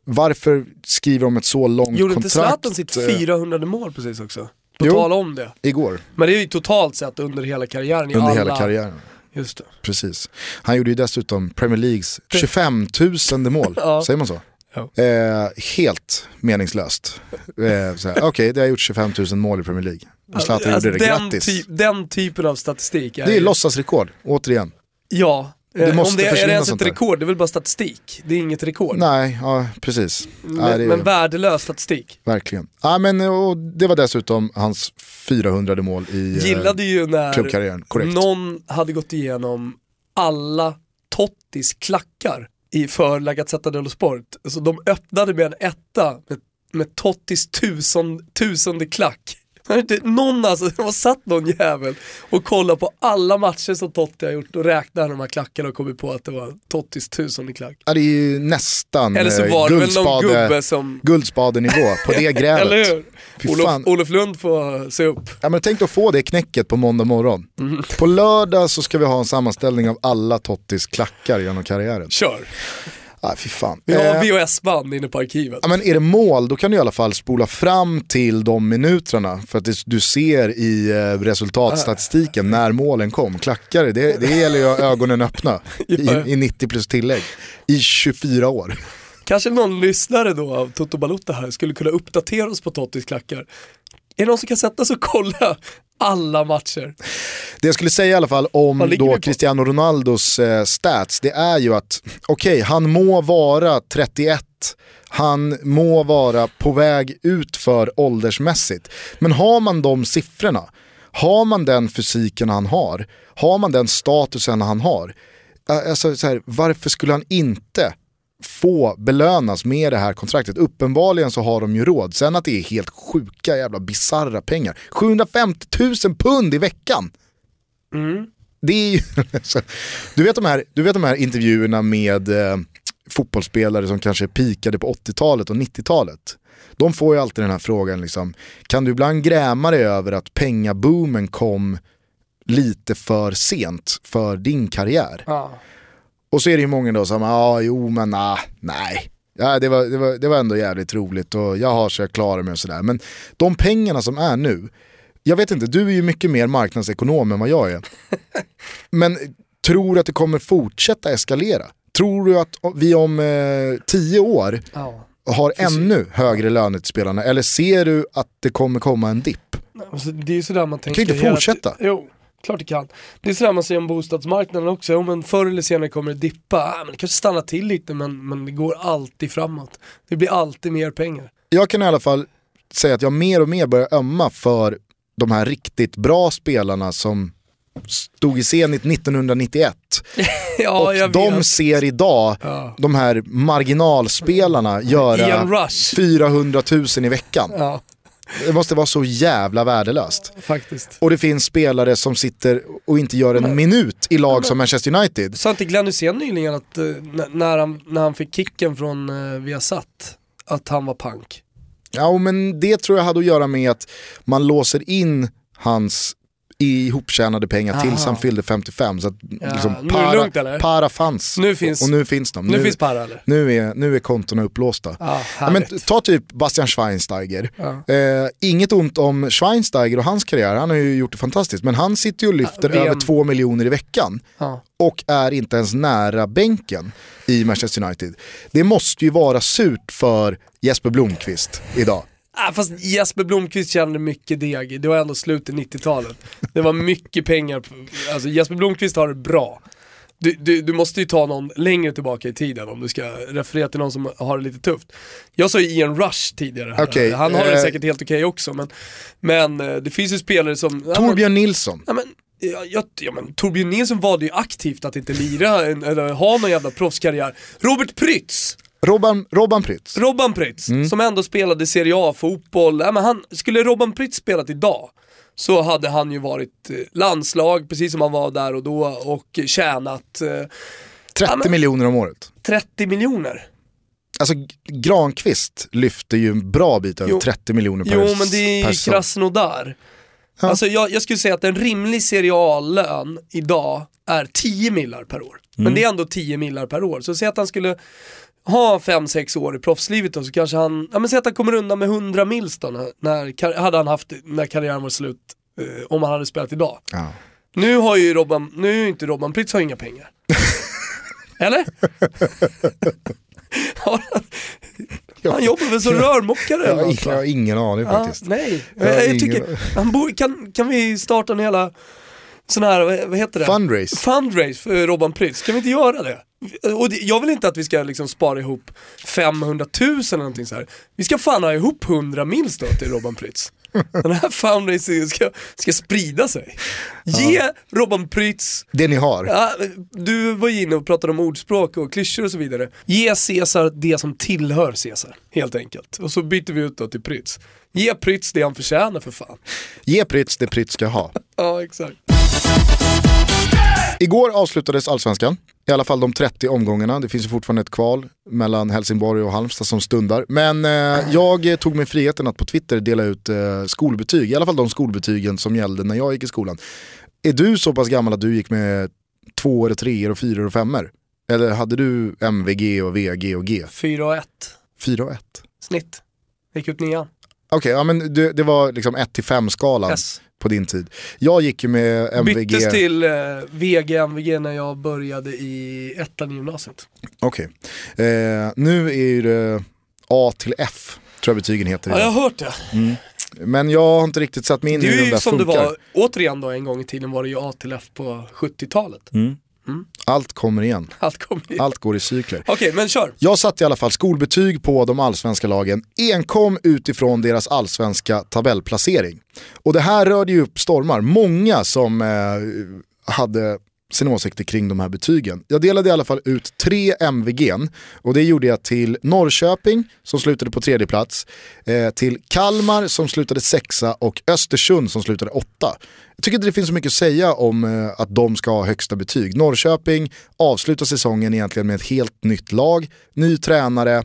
varför skriver de ett så långt Gjorde inte kontrakt? Zlatan sitt eh, 400 mål precis också? På Jo. tal om det. Igår, Men det är ju totalt sett under hela karriären. i under alla... hela karriären. Just det. Precis. Han gjorde ju dessutom Premier Leagues 25 000 mål, Ja. säger man så? Ja. Eh, helt meningslöst. Eh, Okej, det har gjort 25 000 mål i Premier League. Zlatan Alltså, gjorde det, den, grattis. ty- den typen av statistik är det är ju- låtsasrekord, återigen. Ja, Det Eh, måste Om det är, är det ens ett rekord? Det är väl bara statistik. Det är inget rekord. Nej, ja precis. Men, det är, men värdelös statistik. verkligen. Ja, men, och det var dessutom hans 400 mål i eh, Gillade ju när klubbkarriären. Korrekt. någon hade gått igenom alla Tottis klackar i för La Gazzetta dello Sport. Så de öppnade med en etta med, med Tottis tusen, tusende klack. Någon alltså, det var satt någon jävel och kollade på alla matcher som Totti har gjort och räknade de här klackarna och kommit på att det var Tottis tusende klack. Ja, det är ju nästan Eller så eh, var det väl någon gubbe som... guldspadenivå på det grävet. Eller hur? Olof. Olof Lund får se upp. Ja, men tänk att få det knäcket på måndag morgon. Mm. På lördag så ska vi ha en sammanställning av alla Tottis klackar genom karriären. Kör. Ah, fy fan. Vi har Eh, VHS-band inne på arkivet. Ja, men är det mål, då kan du i alla fall spola fram till de minuterna. För att det, du ser i eh, resultatstatistiken när målen kom. Klackare, det, det gäller ju ögonen öppna i, i 90 plus tillägg. I 24 år. Kanske någon lyssnare då av Toto Balutta här skulle kunna uppdatera oss på Tottis klackar. Är det någon som kan sätta sig och kolla alla matcher? Det jag skulle säga i alla fall om då? Cristiano Ronaldos eh, stats, det är ju att okej, han må vara 31, han må vara på väg ut för åldersmässigt. Men har man de siffrorna, har man den fysiken han har, har man den statusen han har, alltså, så här, varför skulle han inte få belönas med det här kontraktet. Uppenbarligen så har de ju råd. Sen att det är helt sjuka jävla bizarra pengar. 750 000 pund i veckan! Det är ju, du, vet de här, du vet de här intervjuerna med eh, fotbollsspelare som kanske pikade på 80-talet och 90-talet. De får ju alltid den här frågan, liksom, kan du ibland gräma dig över att pengaboomen kom lite för sent för din karriär? Ja. Och så är det ju många då som, ja ah, jo men ah, nej. Ja, det, var, det, var, det var ändå jävligt roligt och jag har så jag klarar mig och sådär. Men de pengarna som är nu, jag vet inte, du är ju mycket mer marknadsekonom än vad jag är. Men tror du att det kommer fortsätta eskalera? Tror du att vi om eh, tio år Ja. har ännu högre löner till spelarna? Eller ser du att det kommer komma en dipp? Alltså, det är ju sådär man tänker. ju inte fortsätta. ti- Jo, klart det kan. Det är sådär man ser om bostadsmarknaden också. Jo, men förr eller senare kommer det dippa. Men det kanske stannar till lite men, men det går alltid framåt. Det blir alltid mer pengar. jag kan i alla fall säga att jag mer och mer börjar ömma för de här riktigt bra spelarna som stod i scen 1991. ja, och de vet. ser idag Ja. de här marginalspelarna göra Ian Rush. 400 000 i veckan. Ja, Det måste vara så jävla värdelöst. faktiskt. Och det finns spelare som sitter och inte gör en minut i lag som Manchester United. Sa inte Glenn Hysén nyligen att eh, när, han, när han fick kicken från eh, Viasat, att han var pank? Ja men det tror jag hade att göra med att man låser in hans ihoptjänade pengar tills han fyllde 55. Så att Ja, liksom, nu det lugnt, para fanns. Nu finns- och nu finns de. Nu, finns Parra eller? nu, är, nu är kontona upplåsta. Ja, Ja, men ta typ Bastian Schweinsteiger. Ja. Eh, inget ont om Schweinsteiger och hans karriär, han har ju gjort det fantastiskt. Men han sitter ju och lyfter VM. över två miljoner i veckan och är inte ens nära bänken i Manchester United. Det måste ju vara surt för Jesper Blomqvist idag. Ah, fast Jesper Blomqvist tjänade mycket deg, det var ändå slutet 90-talet. Det var mycket pengar, alltså Jesper Blomqvist har det bra. Du, du, du måste ju ta någon längre tillbaka i tiden om du ska referera till någon som har det lite tufft. Jag sa ju Ian Rush tidigare. Okej, han har det eh, säkert helt okej också men, men eh, det finns ju spelare som... ja, men- Torbjörn Nilsson. Ja, men, ja, ja, ja, men Torbjörn Nilsson valde ju aktivt att inte lira en, eller ha någon jävla proffskarriär. Robert Prytz, Robban, Robban Prytz. Robban Prytz, Mm. som ändå spelade Serie A-fotboll. Ja, men han, skulle Robban Prytz spelat idag så hade han ju varit eh, landslag, precis som han var där och då, och tjänat eh, 30 Ja, men- miljoner om året. 30 miljoner. Alltså Granqvist lyfter ju en bra bit över Jo. 30 miljoner per Jo men det är ju. Krasnodar. Ja. Alltså jag, jag skulle säga att en rimlig Serie A-lön idag är 10 millar per år. Mm. Men det är ändå 10 millar per år. Så säg att han skulle ha 5-6 år i proffslivet då, så kanske han, ja men säg att han kommer undan med 100 mils då, när, när, hade han haft när karriären var slut, eh, om han hade spelat idag. Ja. Nu har ju Robban, nu är ju inte Robban Prytz har inga pengar. Eller? Han, jobbar väl som rörmokare Jag, va? jag har ingen aning faktiskt. nej, Jag jag, tycker, han bor, kan, kan vi starta en hela sån här, vad heter det? Fundraise. Fundraise för Robban Prytz, kan vi inte göra det? Och det, jag vill inte att vi ska liksom spara ihop 500 000 eller någonting så här. Vi ska fan ha ihop 100 mil då till Robban Prytz. Den här fundraisingen ska, ska sprida sig. Ge Robban Prytz Det ni har. Ja, du var ju inne och pratade om ordspråk och klyschor och så vidare. Ge Caesar det som tillhör Caesar, helt enkelt. Och så byter vi ut då till Prytz. Ge Prytz det han förtjänar för fan. Ge Prytz det Prytz ska ha. Ja, exakt. Igår avslutades allsvenskan, i alla fall de 30 omgångarna. Det finns ju fortfarande ett kval mellan Helsingborg och Halmstad som stundar. Men eh, jag tog mig friheten att på Twitter dela ut eh, skolbetyg, i alla fall de skolbetygen som gällde när jag gick i skolan. Är du så pass gammal att du gick med tvåor, treor och fyror och femmor? Eller hade du MVG och VG och G? 4 och 1 Fyra och ett? snitt. Gick ut nian. Okej, ja, men det, det var liksom 1 till 5 skalan Yes. På din tid. Jag gick ju med MVG. Byttes till eh, VG, MVG när jag började i ettan i gymnasiet. Okej. Eh, nu är ju det A till F, tror jag betygen heter. Ja, jag har hört det. Men jag har inte riktigt satt mig in Det i hur är de ju där som det funkar. var, återigen då en gång i tiden var det ju A till F på 70-talet. Allt kommer igen. Allt kom i. Allt går i cykler. Okej, men kör. Jag satte i alla fall skolbetyg på de allsvenska lagen enkom utifrån deras allsvenska tabellplacering. Och det här rörde ju upp stormar. Många som eh, hade sina åsikter kring de här betygen. Jag delade i alla fall ut tre MVG'n och det gjorde jag till Norrköping som slutade på tredje plats, eh, till Kalmar som slutade sexa och Östersund som slutade åtta. Jag tycker inte det finns så mycket att säga om eh, att de ska ha högsta betyg. Norrköping avslutar säsongen egentligen med ett helt nytt lag, ny tränare,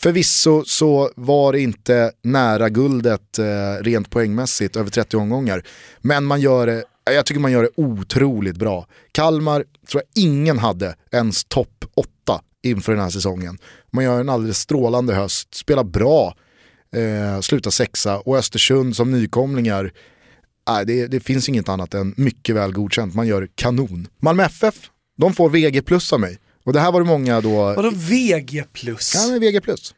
Förvisso så var det inte nära guldet eh, rent poängmässigt över 30 omgångar. Men man gör det, jag tycker man gör det otroligt bra. Kalmar tror jag ingen hade ens topp 8 inför den här säsongen. Man gör en alldeles strålande höst, spelar bra, eh, slutar sexa och Östersund som nykomlingar, nej, det, det finns inget annat än mycket väl godkänt. Man gör kanon. Malmö FF, de får VG plus av mig. Och det här var det många då... Vadå VG plus? Ja, men VG plus.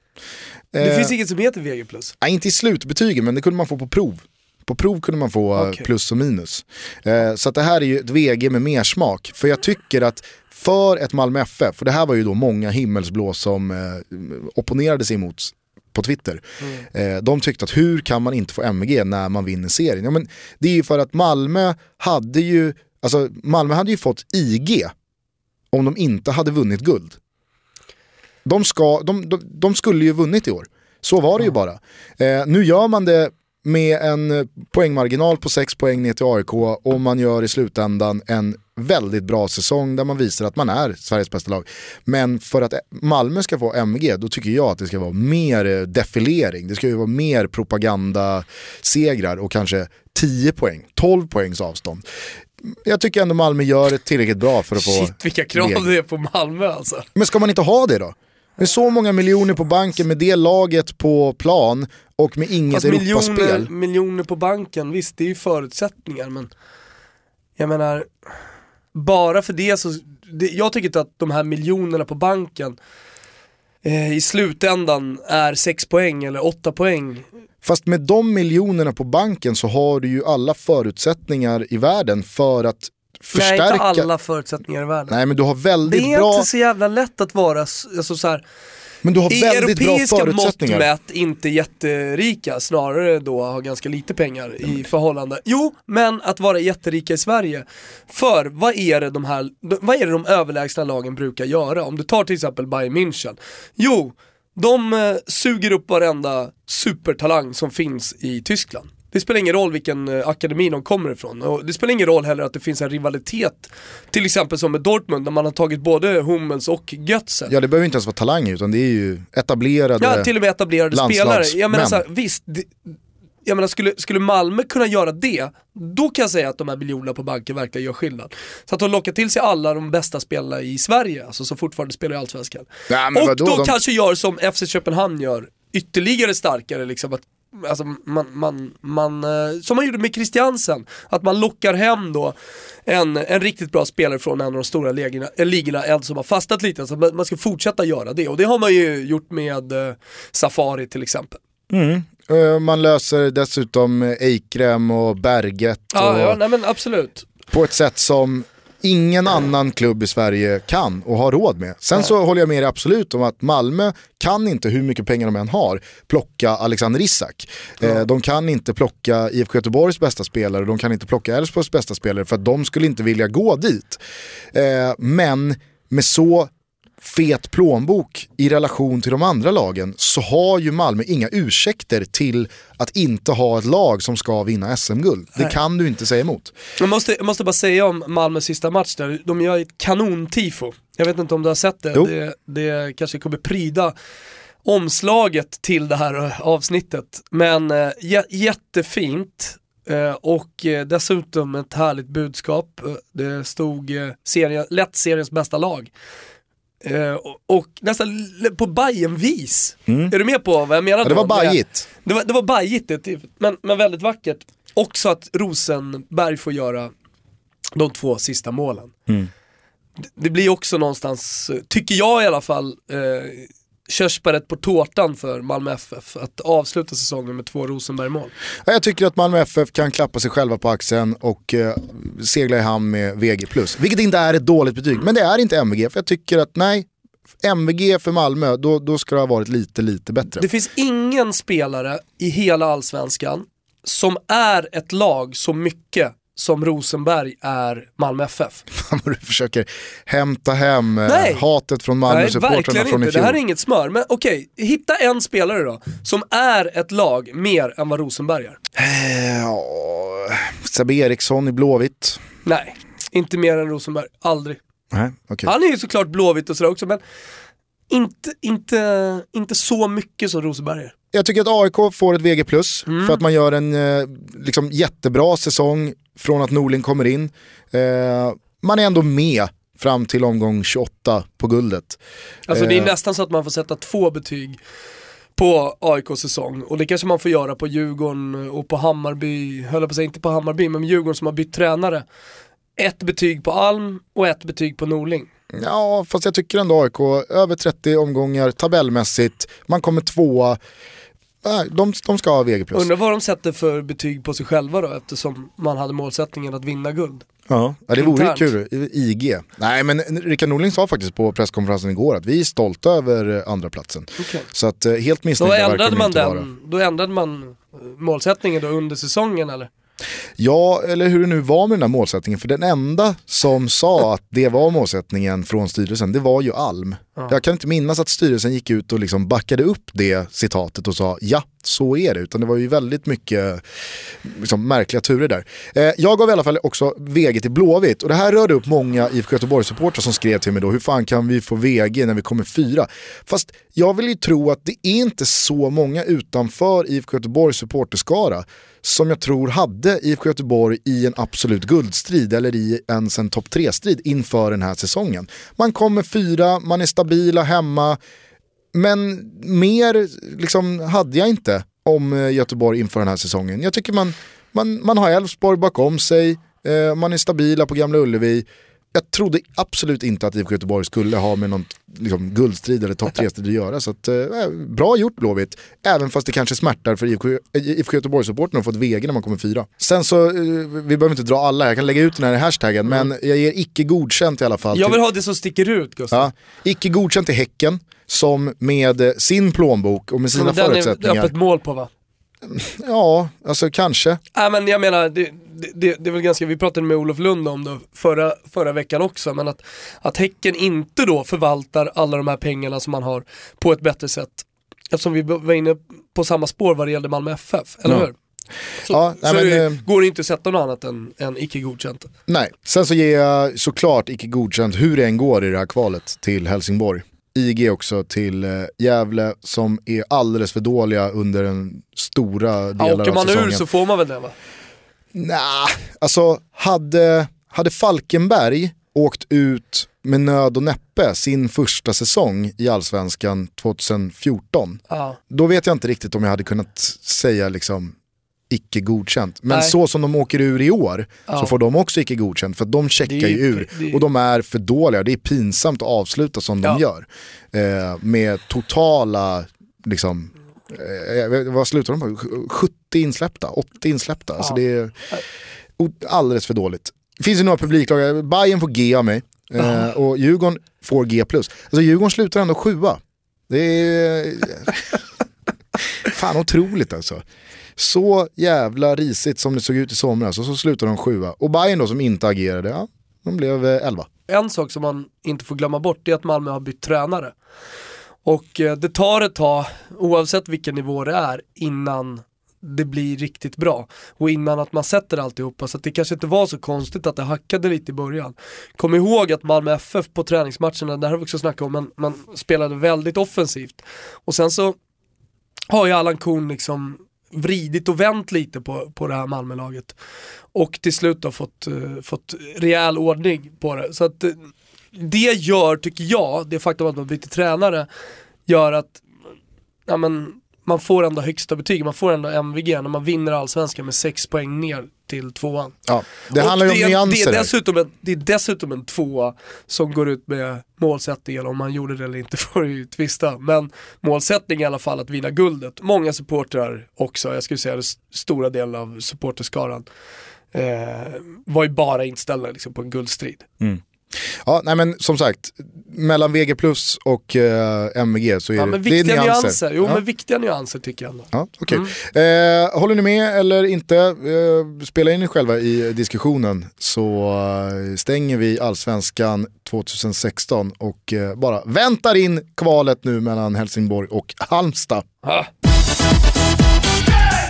Det Eh, finns inget som heter VG plus. Nej, inte i slutbetygen, men det kunde man få på prov. På prov kunde man få Okej. plus och minus. Eh, så det här är ju ett VG med mer smak. För jag tycker att för ett Malmö FF, för det här var ju då många himmelsblå som eh, opponerade sig emot på Twitter. Eh, de tyckte att hur kan man inte få MVG när man vinner serien? Ja, men det är ju för att Malmö hade ju, alltså Malmö hade ju fått IG om de inte hade vunnit guld. De, ska, de, de, de skulle ju vunnit i år. Så var det ju bara. Eh, nu gör man det med en poängmarginal på 6 poäng ner till AIK och man gör i slutändan en väldigt bra säsong där man visar att man är Sveriges bästa lag. Men för att Malmö ska få MG då tycker jag att det ska vara mer eh, defilering. Det ska ju vara mer propagandasegrar och kanske 10 poäng, 12 poängs avstånd. Jag tycker ändå Malmö gör det tillräckligt bra för att få... Shit vilka krav det är på Malmö alltså. Men ska man inte ha det då? Med så många miljoner på banken, med det laget på plan och med inget Fast Europaspel. miljoner, miljoner på banken, visst det är ju förutsättningar men jag menar, bara för det så, det, jag tycker inte att de här miljonerna på banken eh, i slutändan är 6 poäng eller 8 poäng. Fast med de miljonerna på banken så har du ju alla förutsättningar i världen för att Nej inte förstärka. alla förutsättningar i världen. Nej men du har det väldigt är bra, inte så jävla lätt att vara, alltså så här, men du har i väldigt bra europeiska mått förutsättningar. mätt inte jätterika, snarare då har ganska lite pengar i förhållande. Jo, men att vara jätterika i Sverige. För vad är det de här, vad är det de överlägsna lagen brukar göra? Om du tar till exempel Bayern München. Jo, de eh, suger upp varenda supertalang som finns i Tyskland. Det spelar ingen roll vilken eh, akademi de kommer ifrån. Och det spelar ingen roll heller att det finns en rivalitet, till exempel som med Dortmund, där man har tagit både Hummels och Götze. Ja det behöver inte ens vara talang utan det är ju etablerade. Ja, till och med etablerade spelare. Jag menar så här, visst, det, jag menar skulle, skulle Malmö kunna göra det, då kan jag säga att de här miljonerna på banken verkligen gör skillnad. Så att de lockar till sig alla de bästa spelarna i Sverige, alltså som fortfarande spelar i Allsvenskan. Men Och vadå, då de- kanske gör som FC Köpenhamn gör, ytterligare starkare liksom. Att, alltså, man, man, man, eh, som man gjorde med Christiansen, att man lockar hem då en, en riktigt bra spelare från en av de stora ligorna, eh, ligorna en som har fastnat lite. Så man ska fortsätta göra det och det har man ju gjort med eh, Safari till exempel. Eh, Man löser dessutom Eikrem och Berget. Ja, och... ja nej men absolut. på ett sätt som ingen annan klubb i Sverige kan och har råd med. Sen så håller jag med dig absolut om att Malmö kan inte, hur mycket pengar de än har, plocka Alexander Isak. Eh, de kan inte plocka IFK Göteborgs bästa spelare, de kan inte plocka Elfsborgs bästa spelare för att de skulle inte vilja gå dit. Eh, men med så fet plånbok i relation till de andra lagen så har ju Malmö inga ursäkter till att inte ha ett lag som ska vinna SM-guld. Det kan du inte säga emot. Jag måste, jag måste bara säga om Malmös sista match där, de gör ett kanontifo. Jag vet inte om du har sett det, Jo. det, det kanske kommer pryda omslaget till det här avsnittet. Men eh, jä- jättefint eh, och eh, dessutom ett härligt budskap. Det stod eh, serie, lätt seriens bästa lag. Eh, och, nästan på bayern vis Är du med på vad jag menar Mm. Ja, det var bajigt. Det var, det var bajigt det, tifot, men, men väldigt vackert. Också att Rosenberg får göra de två sista målen. Mm. Det, det blir också någonstans, tycker jag i alla fall, eh, körsbäret på tårtan för Malmö FF. Att avsluta säsongen med två Rosenberg-mål. Ja, Jag tycker att Malmö FF kan klappa sig själva på axeln och eh, segla i hamn med VG+. Vilket inte är ett dåligt betyg, men det är inte MVG. För jag tycker att nej, MVG för Malmö, då, då ska det ha varit lite, lite bättre. Det finns ingen spelare i hela allsvenskan som är ett lag så mycket som Rosenberg är Malmö FF. du försöker hämta hem eh, Nej. hatet från Malmö-supportrarna från i inte. Det här är inget smör. Men okej, hitta en spelare då, som är ett lag mer än vad Rosenberg är. Eh, Sebbe Eriksson i Blåvitt. Nej, inte mer än Rosenberg. Aldrig. Nej, okej. Han är ju såklart blåvitt och sådär också, men inte, inte, inte så mycket som Rosenberg är. Jag tycker att AIK får ett VG+, Mm. för att man gör en eh, liksom, jättebra säsong från att Norling kommer in. Eh, man är ändå med fram till omgång 28 på guldet. Alltså det är Eh. nästan så att man får sätta två betyg på AIKs säsong och det kanske man får göra på Djurgården och på Hammarby, höll jag på att säga inte på Hammarby, men Djurgården som har bytt tränare. Ett betyg på Alm och ett betyg på Norling. Ja, fast jag tycker ändå AIK, över 30 omgångar tabellmässigt, man kommer tvåa. Nej, de, de ska ha VG+. Undrar vad de sätter för betyg på sig själva då eftersom man hade målsättningen att vinna guld. Ja, ja det vore kul. IG. Nej men Rickard Norling sa faktiskt på presskonferensen igår att vi är stolta över eh, andra platsen. Okej. Så att eh, helt missnöjda verkar de man inte vara. den, då ändrade man eh, målsättningen då under säsongen eller? Ja, eller hur det nu var med den här målsättningen. För den enda som sa att det var målsättningen från styrelsen, det var ju Alm. Jag kan inte minnas att styrelsen gick ut och liksom backade upp det citatet och sa ja, så är det. Utan det var ju väldigt mycket liksom, märkliga turer där. Eh, jag gav i alla fall också VG till Blåvitt och det här rörde upp många IFK Göteborg-supportrar som skrev till mig då, hur fan kan vi få VG när vi kommer fyra? Fast jag vill ju tro att det är inte så många utanför IFK Göteborgs supporterskara som jag tror hade IFK Göteborg i en absolut guldstrid eller i ens en topp tre-strid inför den här säsongen. Man kommer fyra, man är stabila hemma, men mer liksom hade jag inte om eh, Göteborg inför den här säsongen. Jag tycker man, man, man har Elfsborg bakom sig, eh, man är stabila på Gamla Ullevi. Jag trodde absolut inte att IFK Göteborg skulle ha med någon liksom, guldstrid eller topp 3-strid att göra. Så att, eh, bra gjort Blåvitt, även fast det kanske smärtar för IFK, eh, IFK Göteborg-supporten att få ett VG när man kommer fyra. Sen så, eh, vi behöver inte dra alla, jag kan lägga ut den här hashtaggen, men jag ger icke godkänt i alla fall. Jag vill ha det som sticker ut Gustav. Ja, icke godkänt till Häcken som med eh, sin plånbok och med sina Men den är förutsättningar. öppet mål på va? Ja, alltså kanske. Nej men jag menar, det, det, det, är väl ganska, vi pratade med Olof Lund om det förra, förra veckan också, men att, att Häcken inte då förvaltar alla de här pengarna som man har på ett bättre sätt. Eftersom vi var inne på samma spår vad det gällde Malmö FF, eller Ja. hur? Så, Ja, så nej, men, det eh, går det inte att sätta något annat än, än icke godkänt. Nej, sen så ger jag såklart icke godkänt hur det än går i det här kvalet till Helsingborg. IG också till eh, Gävle som är alldeles för dåliga under en stora Ja, delar åker av man säsongen. ur så får man väl det va? Nah, alltså hade, hade Falkenberg åkt ut med nöd och näppe sin första säsong i Allsvenskan 2014, Ja. då vet jag inte riktigt om jag hade kunnat säga liksom icke godkänt. Men Nej. så som de åker ur i år så Ja. får de också icke godkänt för de checkar ju ju- ur är- och de är för dåliga. Det är pinsamt att avsluta som de Ja. gör. Eh, med totala, liksom, eh, vad slutar de på? 70 insläppta, 80 insläppta. Alltså Ja. det är alldeles för dåligt. det finns ju några publiklag, Bayern får G av mig eh, och Djurgården får G+. Alltså Djurgården slutar ändå sjua. Det är fan otroligt alltså. Så jävla risigt som det såg ut i somras och så slutar de sjua. Och Bayern då som inte agerade, ja, de blev eh, elva. En sak som man inte får glömma bort är att Malmö har bytt tränare. Och eh, det tar ett tag, oavsett vilken nivå det är, innan det blir riktigt bra. Och innan att man sätter alltihopa, så att det kanske inte var så konstigt att det hackade lite i början. Kom ihåg att Malmö FF på träningsmatcherna, där har vi också snackat om, man, man spelade väldigt offensivt. Och sen så har ju Allan Kuhn liksom vridit och vänt lite på, på det här Malmölaget. Och till slut har fått, uh, fått rejäl ordning på det. Så att uh, det gör, tycker jag, det faktum att man byter tränare, gör att ja, men, man får ändå högsta betyg, man får ändå MVG när man vinner allsvenskan med 6 poäng ner till tvåan. Ja, det handlar ju om det, nyanser. det är, dessutom en, det är dessutom en tvåa som går ut med målsättningen, om man gjorde det eller inte får ju tvista. Men målsättning i alla fall att vinna guldet. Många supportrar också, jag skulle säga det stora delen av supporterskaran eh, var ju bara inställda liksom, på en guldstrid. Ja, nej men som sagt, mellan VG plus och eh, MVG så är Ja, det, det är nyanser. nyanser. Jo ja. men viktiga nyanser tycker jag ändå. Ja, okej. Mm. Eh, håller ni med eller inte? Eh, spela in er själva i diskussionen så eh, stänger vi allsvenskan 2016 och eh, bara väntar in kvalet nu mellan Helsingborg och Halmstad. Ah.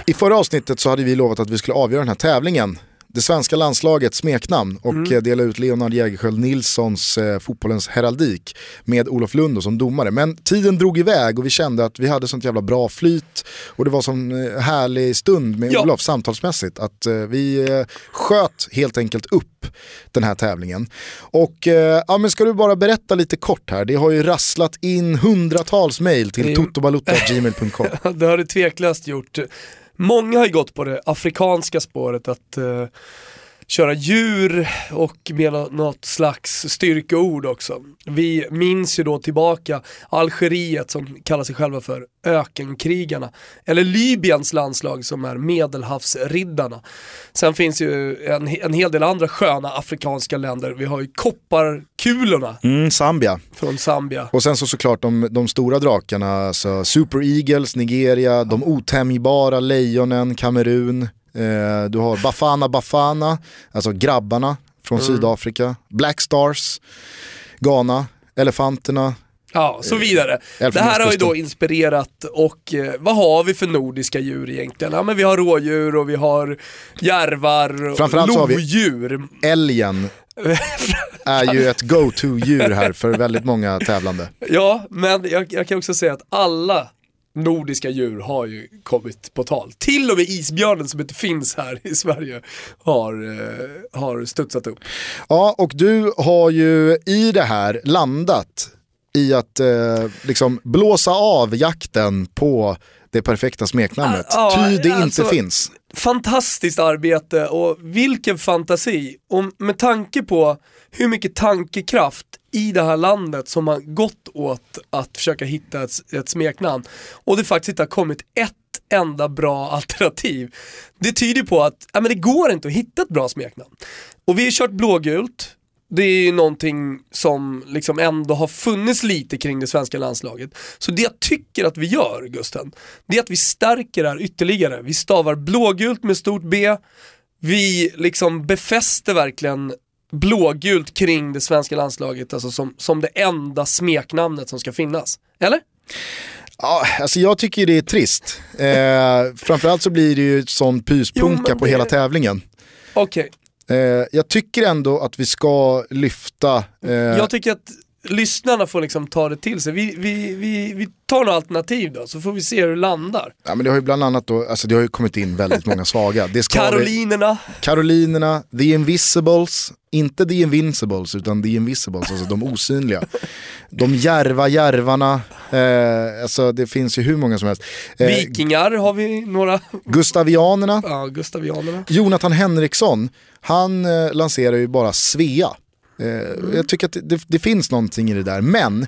I förra avsnittet så hade vi lovat att vi skulle avgöra den här tävlingen. Det svenska landslagets smeknamn och Mm. eh, dela ut Leonard Jägerskiöld Nilssons eh, fotbollens heraldik med Olof Lund som domare. Men tiden drog iväg och vi kände att vi hade sånt jävla bra flyt och det var sån eh, härlig stund med Ja. Olof samtalsmässigt att eh, vi eh, sköt helt enkelt upp den här tävlingen. Och eh, ja, men ska du bara berätta lite kort här, det har ju rasslat in hundratals mejl till är- totobalutta.gmail.com. det har det tveklöst gjort. Många har ju gått på det afrikanska spåret att eh, köra djur och med nå- något slags styrkeord också. Vi minns ju då tillbaka Algeriet som kallar sig själva för ökenkrigarna. Eller Libyens landslag som är medelhavsriddarna. Sen finns ju en, en hel del andra sköna afrikanska länder. Vi har ju kopparkulorna Mm, Zambia. från Zambia. Och sen så såklart de, de stora drakarna, alltså Super Eagles, Nigeria, de otämjbara lejonen, Kamerun, eh, du har Bafana Bafana, alltså grabbarna från Sydafrika, Black Stars, Ghana, elefanterna, Ja, så vidare. Det här har ju då inspirerat och eh, vad har vi för nordiska djur egentligen? Ja men vi har rådjur och vi har järvar och Framförallt så har vi- lodjur. älgen är ju ett go-to-djur här för väldigt många tävlande. Ja, men jag, jag kan också säga att alla nordiska djur har ju kommit på tal. Till och med isbjörnen som inte finns här i Sverige har, eh, har studsat upp. Ja, och du har ju i det här landat i att eh, liksom blåsa av jakten på det perfekta smeknamnet. Ja, Ty det alltså- inte finns. fantastiskt arbete och vilken fantasi. Och med tanke på hur mycket tankekraft i det här landet som har gått åt att försöka hitta ett, ett smeknamn och det faktiskt inte har kommit ett enda bra alternativ. Det tyder på att ja, men det går inte att hitta ett bra smeknamn. Och vi har kört blågult, det är ju någonting som liksom ändå har funnits lite kring det svenska landslaget. Så det jag tycker att vi gör, Gusten, det är att vi stärker det här ytterligare. Vi stavar blågult med stort B, vi liksom befäster verkligen blågult kring det svenska landslaget, alltså som, som det enda smeknamnet som ska finnas. Eller? Ja, alltså jag tycker det är trist. Eh, framförallt så blir det ju sån Jo, pyspunka men på det- hela tävlingen. Okej, Eh, jag tycker ändå att vi ska lyfta... Eh, jag tycker att lyssnarna får liksom ta det till sig. Vi, vi, vi, vi tar några alternativ då, så får vi se hur det landar. ja, men det har ju bland annat då, alltså det har ju kommit in väldigt många svaga. Det ska vi- Karolinerna, Karolinerna, The Invisibles, inte The Invincibles utan The Invisibles, alltså de osynliga. De järva järvarna, eh, alltså det finns ju hur många som helst. Eh, vikingar har vi några, Gustavianerna, ja, gustavianerna. Jonathan Henriksson, han eh, lanserar ju bara Svea. Eh, Jag tycker att det, det finns någonting i det där, men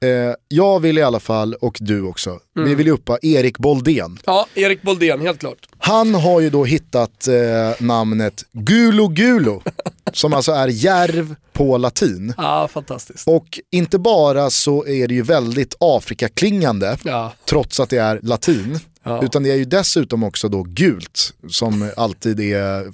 eh, jag vill i alla fall, och du också, vi vill ju uppa Erik Boldén. Ja, Erik Boldén, helt klart. Han har ju då hittat eh, namnet Gulo Gulo, som alltså är järv på latin. Ja, fantastiskt. Och inte bara så är det ju väldigt Afrikaklingande, Ja. trots att det är latin. Ja. Utan det är ju dessutom också då gult, som alltid är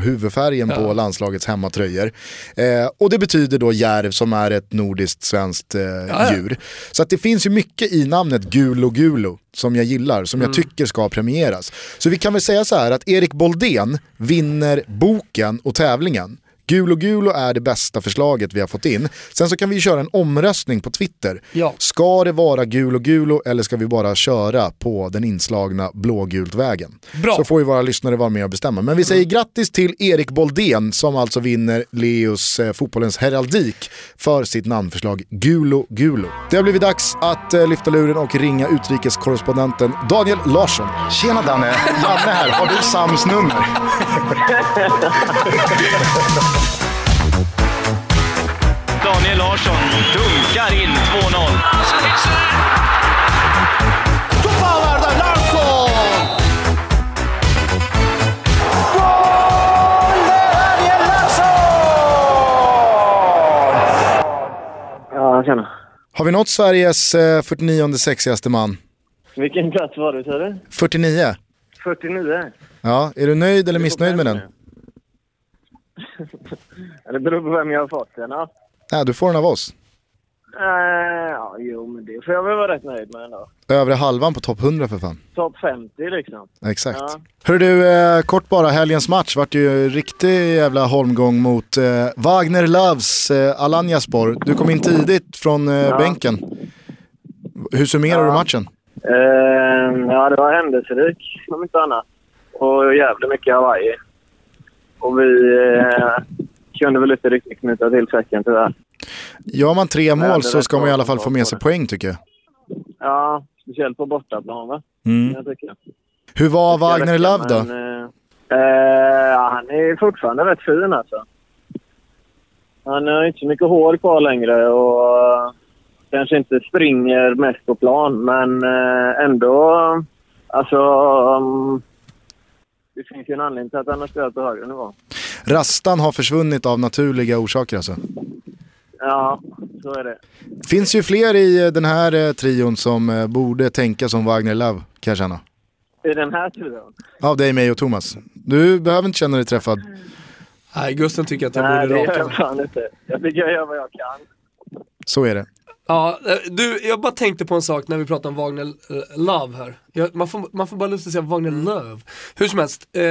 huvudfärgen på Ja. landslagets hemmatröjor. Eh, och det betyder då järv som är ett nordiskt svenskt eh, ja. djur. Så att det finns ju mycket i namnet Gulo Gulo som jag gillar, som Mm. jag tycker ska premieras. Så vi kan väl säga så här att Erik Boldén vinner boken och tävlingen. Gulo Gulo är det bästa förslaget vi har fått in. Sen så kan vi köra en omröstning på Twitter. Ja. Ska det vara Gulo Gulo eller ska vi bara köra på den inslagna blågult vägen? Bra. Så får ju våra lyssnare vara med och bestämma. Men vi säger grattis till Erik Boldén som alltså vinner Leos eh, fotbollens heraldik för sitt namnförslag Gulo Gulo. Det har blivit dags att eh, lyfta luren och ringa utrikeskorrespondenten Daniel Larsson. Tjena Danne, Janne här. Har du Sams nummer? Daniel Larsson dunkar in 2-0. Ja, tjena. Har vi nått Sveriges eh, 49 sexigaste man? Vilken plats var det, sa du? 49. 49. Ja, är du nöjd eller missnöjd med den? Ja, det beror på vem jag har fått den. Ja. Nej, du får den av oss. Eh, ja, jo, men det får jag väl vara rätt nöjd med ändå. Övre halvan på topp 100 för fan. Topp 50 liksom. Exakt. Ja. Hör du, eh, kort bara, helgens match vart ju riktig jävla holmgång mot eh, Wagner Loves eh, Alanyaspor. Du kom in tidigt från eh, bänken. Hur summerar du matchen? Eh, ja, det var händelserik om inte annat. Och jävligt mycket Hawaii. Och vi eh, kunde väl inte riktigt knyta till säcken tyvärr. Gör man tre mål så ska man i alla fall få med sig poäng tycker jag. Ja, speciellt på bortaplan va? Mm. Jag tycker. Hur var Wagner räcka, Love då? men, eh, eh, han är fortfarande rätt fin alltså. Han har inte så mycket hår kvar längre och eh, kanske inte springer mest på plan, men eh, ändå... Alltså... um, det finns ju en anledning till att han har spelat på högre nivå. Rastan har försvunnit av naturliga orsaker alltså. Ja, så är det. Finns ju fler i eh, den här eh, trion som eh, borde tänka som Wagner Love kan jag känna. I den här turen. Av dig, mig och Thomas. Du behöver inte känna dig träffad. Nej, Gusten tycker att jag Nej, det borde gör raka jag mig. fan inte. Jag tycker jag gör vad jag kan. Så är det. Ja, eh, du, jag bara tänkte på en sak när vi pratar om Wagner eh, Love här. Jag, man, får, man får bara lust att säga Wagner Love. Hur som helst, eh,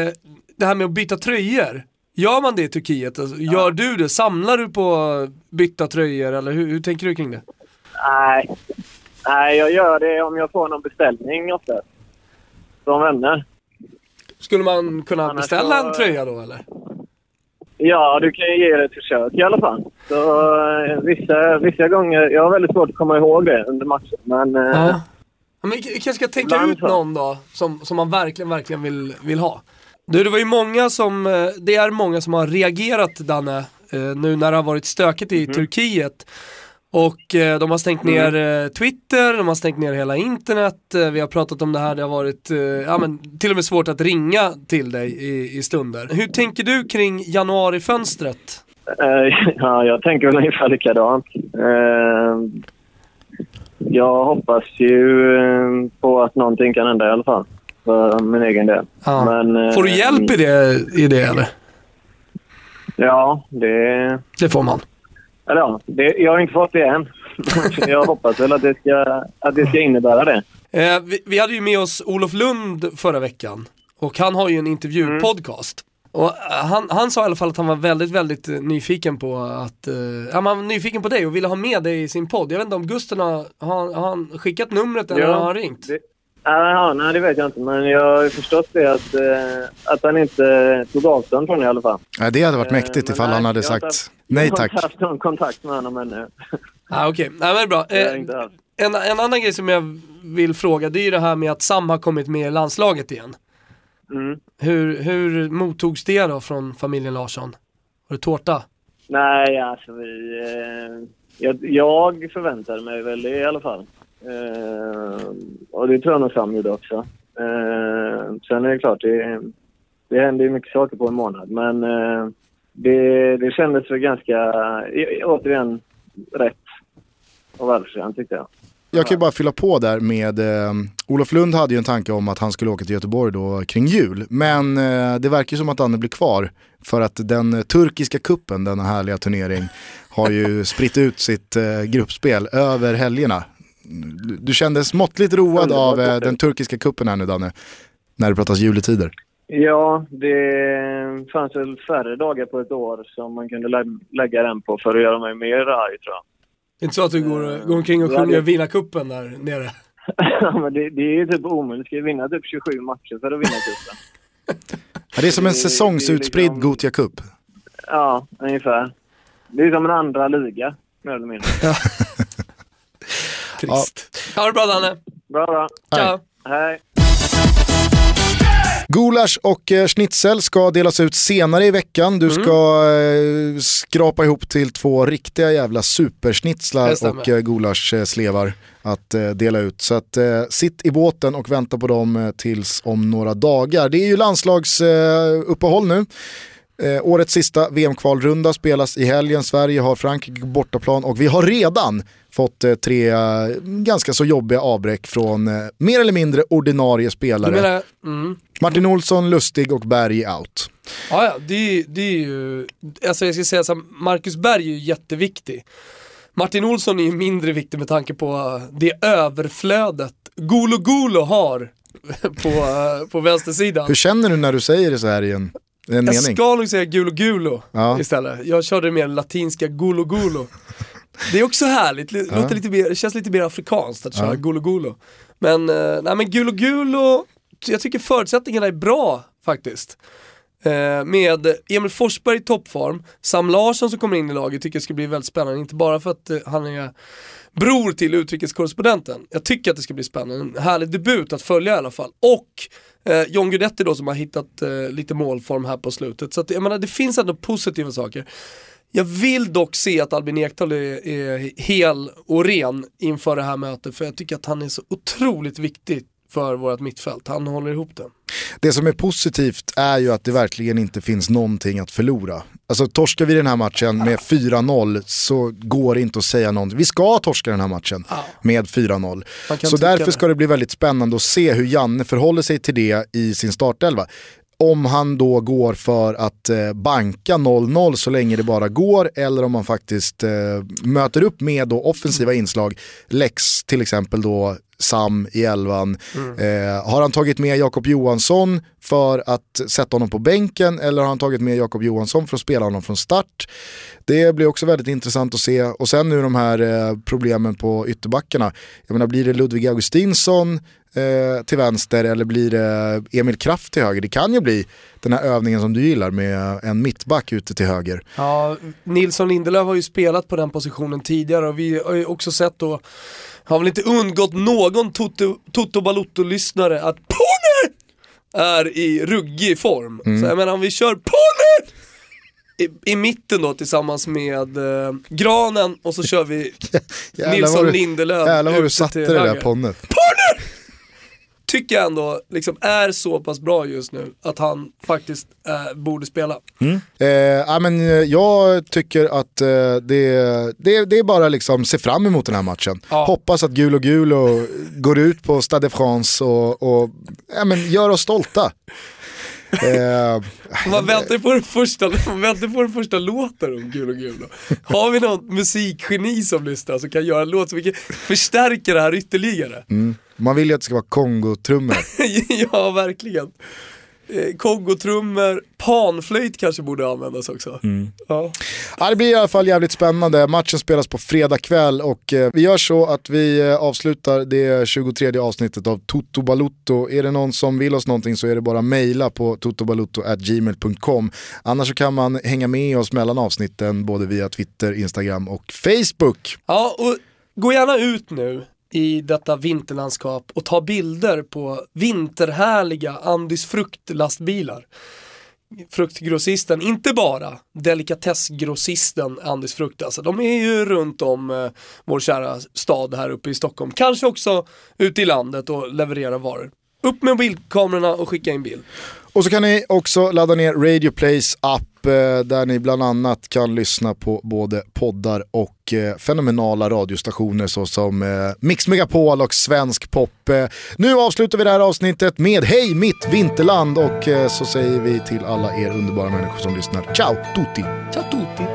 det här med att byta tröjor. Gör man det i Turkiet? Alltså, Gör du det? Samlar du på bytta tröjor eller hur, hur tänker du kring det? Nej. Nej, jag gör det om jag får någon beställning ofta. Från vänner. Skulle man kunna Annars beställa så- en tröja då eller? Ja, du kan ju ge det ett försök i alla fall. Så eh, vissa, vissa gånger... Jag har väldigt svårt att komma ihåg det under matchen, men... eh, Ja. Men vi kanske ska tänka ut någon då som, som man verkligen, verkligen vill, vill ha. Du, det var ju många som, eh, det är många som har reagerat Danne, nu när det har varit stökigt i Turkiet. Och eh, de har stängt ner eh, Twitter, de har stängt ner hela internet, eh, vi har pratat om det här, det har varit ja, men, till och med svårt att ringa till dig i, i stunder. Hur tänker du kring januarifönstret? ja, jag tänker väl ungefär likadant. Jag hoppas ju på att någonting kan hända i alla fall. För min egen del. Ja. Men, Får du hjälp i det, i det eller? Ja, det... Det får man. Eller ja, det, jag har inte fått det än. jag hoppas väl att det ska, att det ska innebära det. Eh, vi, vi hade ju med oss Olof Lund förra veckan och han har ju en intervjupodcast. Och eh, han, han sa i alla fall att han var väldigt, väldigt eh, nyfiken på att, eh, ja, han var nyfiken på dig och ville ha med dig i sin podd. Jag vet inte om Gusten har, har, har han skickat numret eller Ja, har han ringt? Det, ja, nej, det vet jag inte. Men jag har förstått det att, eh, att han inte tog avstånd från det i alla fall. Ja, det hade varit mäktigt men ifall nej, han hade sagt haft- nej Jag har tack. inte haft någon kontakt med honom ännu. Ah, Okej, nej men det är bra. Eh, en, en annan grej som jag vill fråga, det är ju det här med att Sam har kommit med i landslaget igen. Mm. Hur, hur mottogs det då från familjen Larsson? Var det tårta? Nej, alltså vi... Eh, jag, jag förväntade mig väl det i alla fall. Eh, och det tror jag nog Sam gjorde också. Eh, Sen är det klart, det, det händer ju mycket saker på en månad. Men eh, det, det kändes väl ganska, återigen, rätt och välförtjänt tyckte jag. Jag kan ju bara fylla på där med, eh, Olof Lund hade ju en tanke om att han skulle åka till Göteborg då kring jul. Men eh, det verkar ju som att Danne blir kvar. För att den eh, turkiska kuppen, denna härliga turnering, har ju spritt ut sitt eh, gruppspel över helgerna. Du, kändes måttligt road av eh, den turkiska kuppen här nu Danne. När det pratas juletider. Ja, det fanns väl färre dagar på ett år som man kunde lä lägga den på för att göra mig mer arg tror jag. Det är inte så att du går, går omkring och sjunger det- vinnarcupen där nere? Ja, men det, det är ju typ omöjligt. Du ska ju vinna typ 27 matcher för att vinna cupen. Ja, det är som en Det- säsongsutspridd liksom- Gothia Cup. Ja, ungefär. Det är som en andra liga, mer eller mindre. Trist. Ha det bra Danne. Bra, bra. Ciao. Hej. Gulasch och eh, schnitzel ska delas ut senare i veckan. Du ska eh, skrapa ihop till två riktiga jävla superschnitzlar och eh, gulaschslevar att eh, dela ut. Så att, eh, sitt i båten och vänta på dem eh, tills om några dagar. Det är ju landslagsuppehåll eh, nu. Eh, årets sista VM-kvalrunda spelas i helgen. Sverige har Frankrike på bortaplan och vi har redan fått eh, tre eh, ganska så jobbiga avbräck från eh, mer eller mindre ordinarie spelare. menar, mm. Martin Olsson, Lustig och Berg out. Ja, ja, det, det är ju, alltså jag ska säga så här, Marcus Berg är ju jätteviktig. Martin Olsson är ju mindre viktig med tanke på det överflödet Golo Golo har på, eh, på vänstersidan. Hur känner du när du säger det så här en, en Jag mening? ska nog säga Gulo Gulo Ja. istället. Jag körde mer latinska Gulo Gulo. Det är också härligt, det, låter lite mer, det känns lite mer afrikanskt att köra Ja. Gulo Gulo. Men, eh, nej men Gulo Gulo, jag tycker förutsättningarna är bra faktiskt. Eh, med Emil Forsberg i toppform, Sam Larsson som kommer in i laget tycker jag ska bli väldigt spännande, inte bara för att eh, han är bror till utrikeskorrespondenten. Jag tycker att det ska bli spännande, en härlig debut att följa i alla fall. Och eh, John Guidetti då som har hittat eh, lite målform här på slutet. Så att, jag menar, det finns ändå positiva saker. Jag vill dock se att Albin Ekdal är, är hel och ren inför det här mötet för jag tycker att han är så otroligt viktig för vårt mittfält. Han håller ihop det. Det som är positivt är ju att det verkligen inte finns någonting att förlora. Alltså torskar vi den här matchen med 4-0 så går det inte att säga någonting. Vi ska torska den här matchen med 4-0. Man kan Så därför det. ska det bli väldigt spännande att se hur Janne förhåller sig till det i sin startelva. Om han då går för att eh, banka 0-0 så länge det bara går eller om han faktiskt eh, möter upp med då offensiva inslag. Lex till exempel då Sam i elvan. Eh, har han tagit med Jakob Johansson för att sätta honom på bänken eller har han tagit med Jakob Johansson för att spela honom från start? Det blir också väldigt intressant att se. Och sen nu de här eh, problemen på ytterbackarna. Jag menar, blir det Ludvig Augustinsson eh, till vänster eller blir det Emil Kraft till höger? Det kan ju bli den här övningen som du gillar med en mittback ute till höger. Ja, Nilsson Lindelöf har ju spelat på den positionen tidigare och vi har ju också sett då, har väl inte undgått någon Toto, Toto Balotto-lyssnare att Ponne är i ruggig form. Så jag menar om vi kör Ponne i, i mitten då tillsammans med eh, Granen och så kör vi Nilsson du- Lindelöf Jävlar vad du satte det där ponnet. Tycker jag ändå liksom är så pass bra just nu att han faktiskt eh, borde spela. Eh, ja, men, eh, jag tycker att eh, det, det, det är bara liksom se fram emot den här matchen. Ja. Hoppas att Gul och Gul och går ut på Stade de France och, och ja, men, gör oss stolta. Eh, Man väntar ju på den första, man väntar på den första låten om Gul och Gul då. Har vi någon musikgeni som lyssnar som kan göra en låt som förstärka det här ytterligare? mm, man vill ju att det ska vara Kongo-trummor. ja, verkligen. Eh, Kongotrummor, panflöjt kanske borde användas också. Ja. Ja, det blir i alla fall jävligt spännande. Matchen spelas på fredag kväll och eh, vi gör så att vi eh, avslutar det 23 avsnittet av Toto Balutto. Är det någon som vill oss någonting så är det bara mejla på totobalutto.gmail.com. Annars så kan man hänga med oss mellan avsnitten både via Twitter, Instagram och Facebook. ja, och gå gärna ut nu i detta vinterlandskap och ta bilder på vinterhärliga Andys fruktlastbilar. Fruktgrossisten, inte bara delikatessgrossisten Andys frukt, alltså de är ju runt om eh, vår kära stad här uppe i Stockholm. Kanske också ute i landet och levererar varor. Upp med bildkamerorna och skicka in bild. Och så kan ni också ladda ner Radio Plays app eh, där ni bland annat kan lyssna på både poddar och eh, fenomenala radiostationer såsom eh, Mix Megapol och Svensk Pop. Eh, nu avslutar vi det här avsnittet med Hej mitt vinterland och eh, så säger vi till alla er underbara människor som lyssnar. Ciao tutti! Ciao tutti!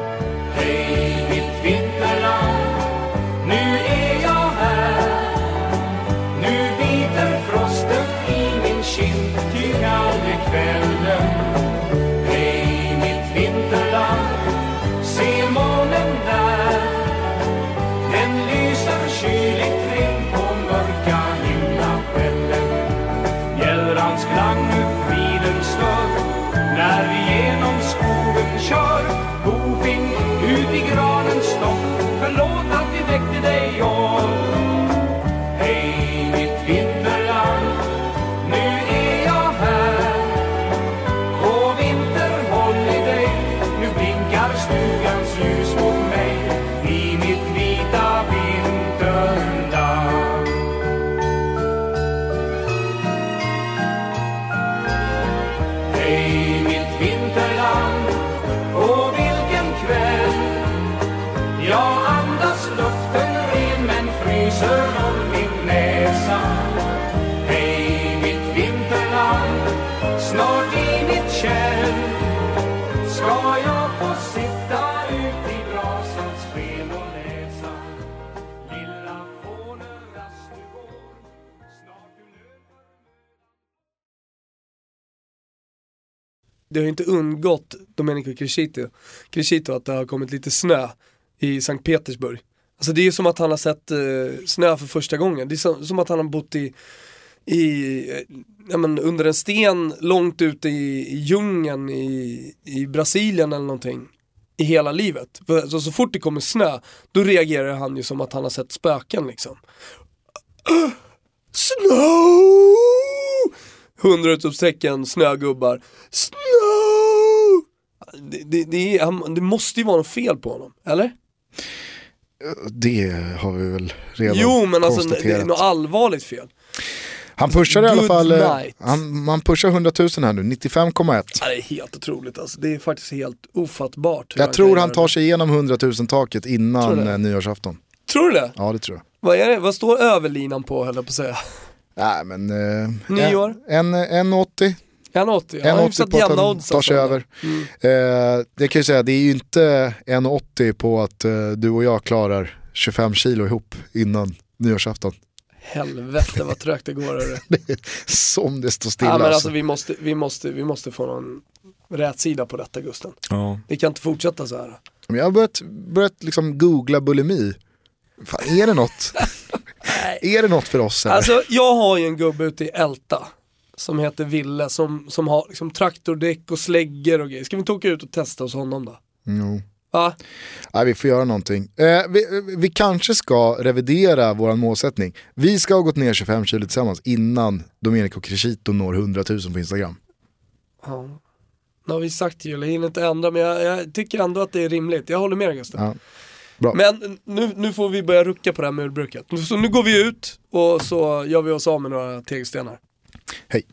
Det har ju inte undgått Domenico Crescito, Crescito att det har kommit lite snö i Sankt Petersburg. Alltså det är ju som att han har sett eh, snö för första gången. Det är som, som att han har bott i, i eh, men under en sten långt ute i, i djungeln i, i Brasilien eller någonting i hela livet. För, så, så fort det kommer snö, då reagerar han ju som att han har sett spöken liksom. Snow! Hundra utropstecken, snögubbar. Snow! Det, det, det, är, han, det måste ju vara något fel på honom, eller? Det har vi väl redan Jo men alltså det är något allvarligt fel. Han pushar i alla Good fall, eh, night. han, man pushar 100 000 här nu, 95,1. Ja, det är helt otroligt alltså. Det är faktiskt helt ofattbart. Jag kan tror han tar sig igenom 100 000 taket Tror innan du det? eh, nyårsafton. Tror du det? Ja det tror jag. Vad, är det? Vad står överlinan på höll jag på att säga? Nej men... Eh, Nyår? En, en 80. 1,80. En Ja, 80 hyfsat på att han odds tar sig alltså. över. Mm. Eh, det kan jag säga, det är ju inte en 80 på att eh, du och jag klarar 25 kilo ihop innan nyårsafton. Helvete vad trögt det går. Som det står stilla Ja, men alltså. alltså vi måste, vi, måste, vi måste få någon rätt sida på detta Gusten. Ja. Det kan inte fortsätta så här. Men jag har börjat, börjat liksom googla bulimi. Fan, är det något? är det något för oss? Eller? Alltså jag har ju en gubbe ute i Älta som heter Ville som, som har liksom traktordäck och släggor och grejer. Ska vi inte åka ut och testa hos honom då? Jo. Va? Nej, vi får göra någonting. Eh, vi, vi kanske ska revidera vår målsättning. Vi ska ha gått ner 25 kilo tillsammans innan Domenico Crescito når 100 000 på Instagram. Ja. Nu har vi sagt ju, jag hinner inte ändra men jag, jag tycker ändå att det är rimligt. Jag håller med dig Gustav. Ja. Bra. Men nu, nu får vi börja rucka på det här mulbruket. Så nu går vi ut och så gör vi oss av med några tegelstenar. Hej.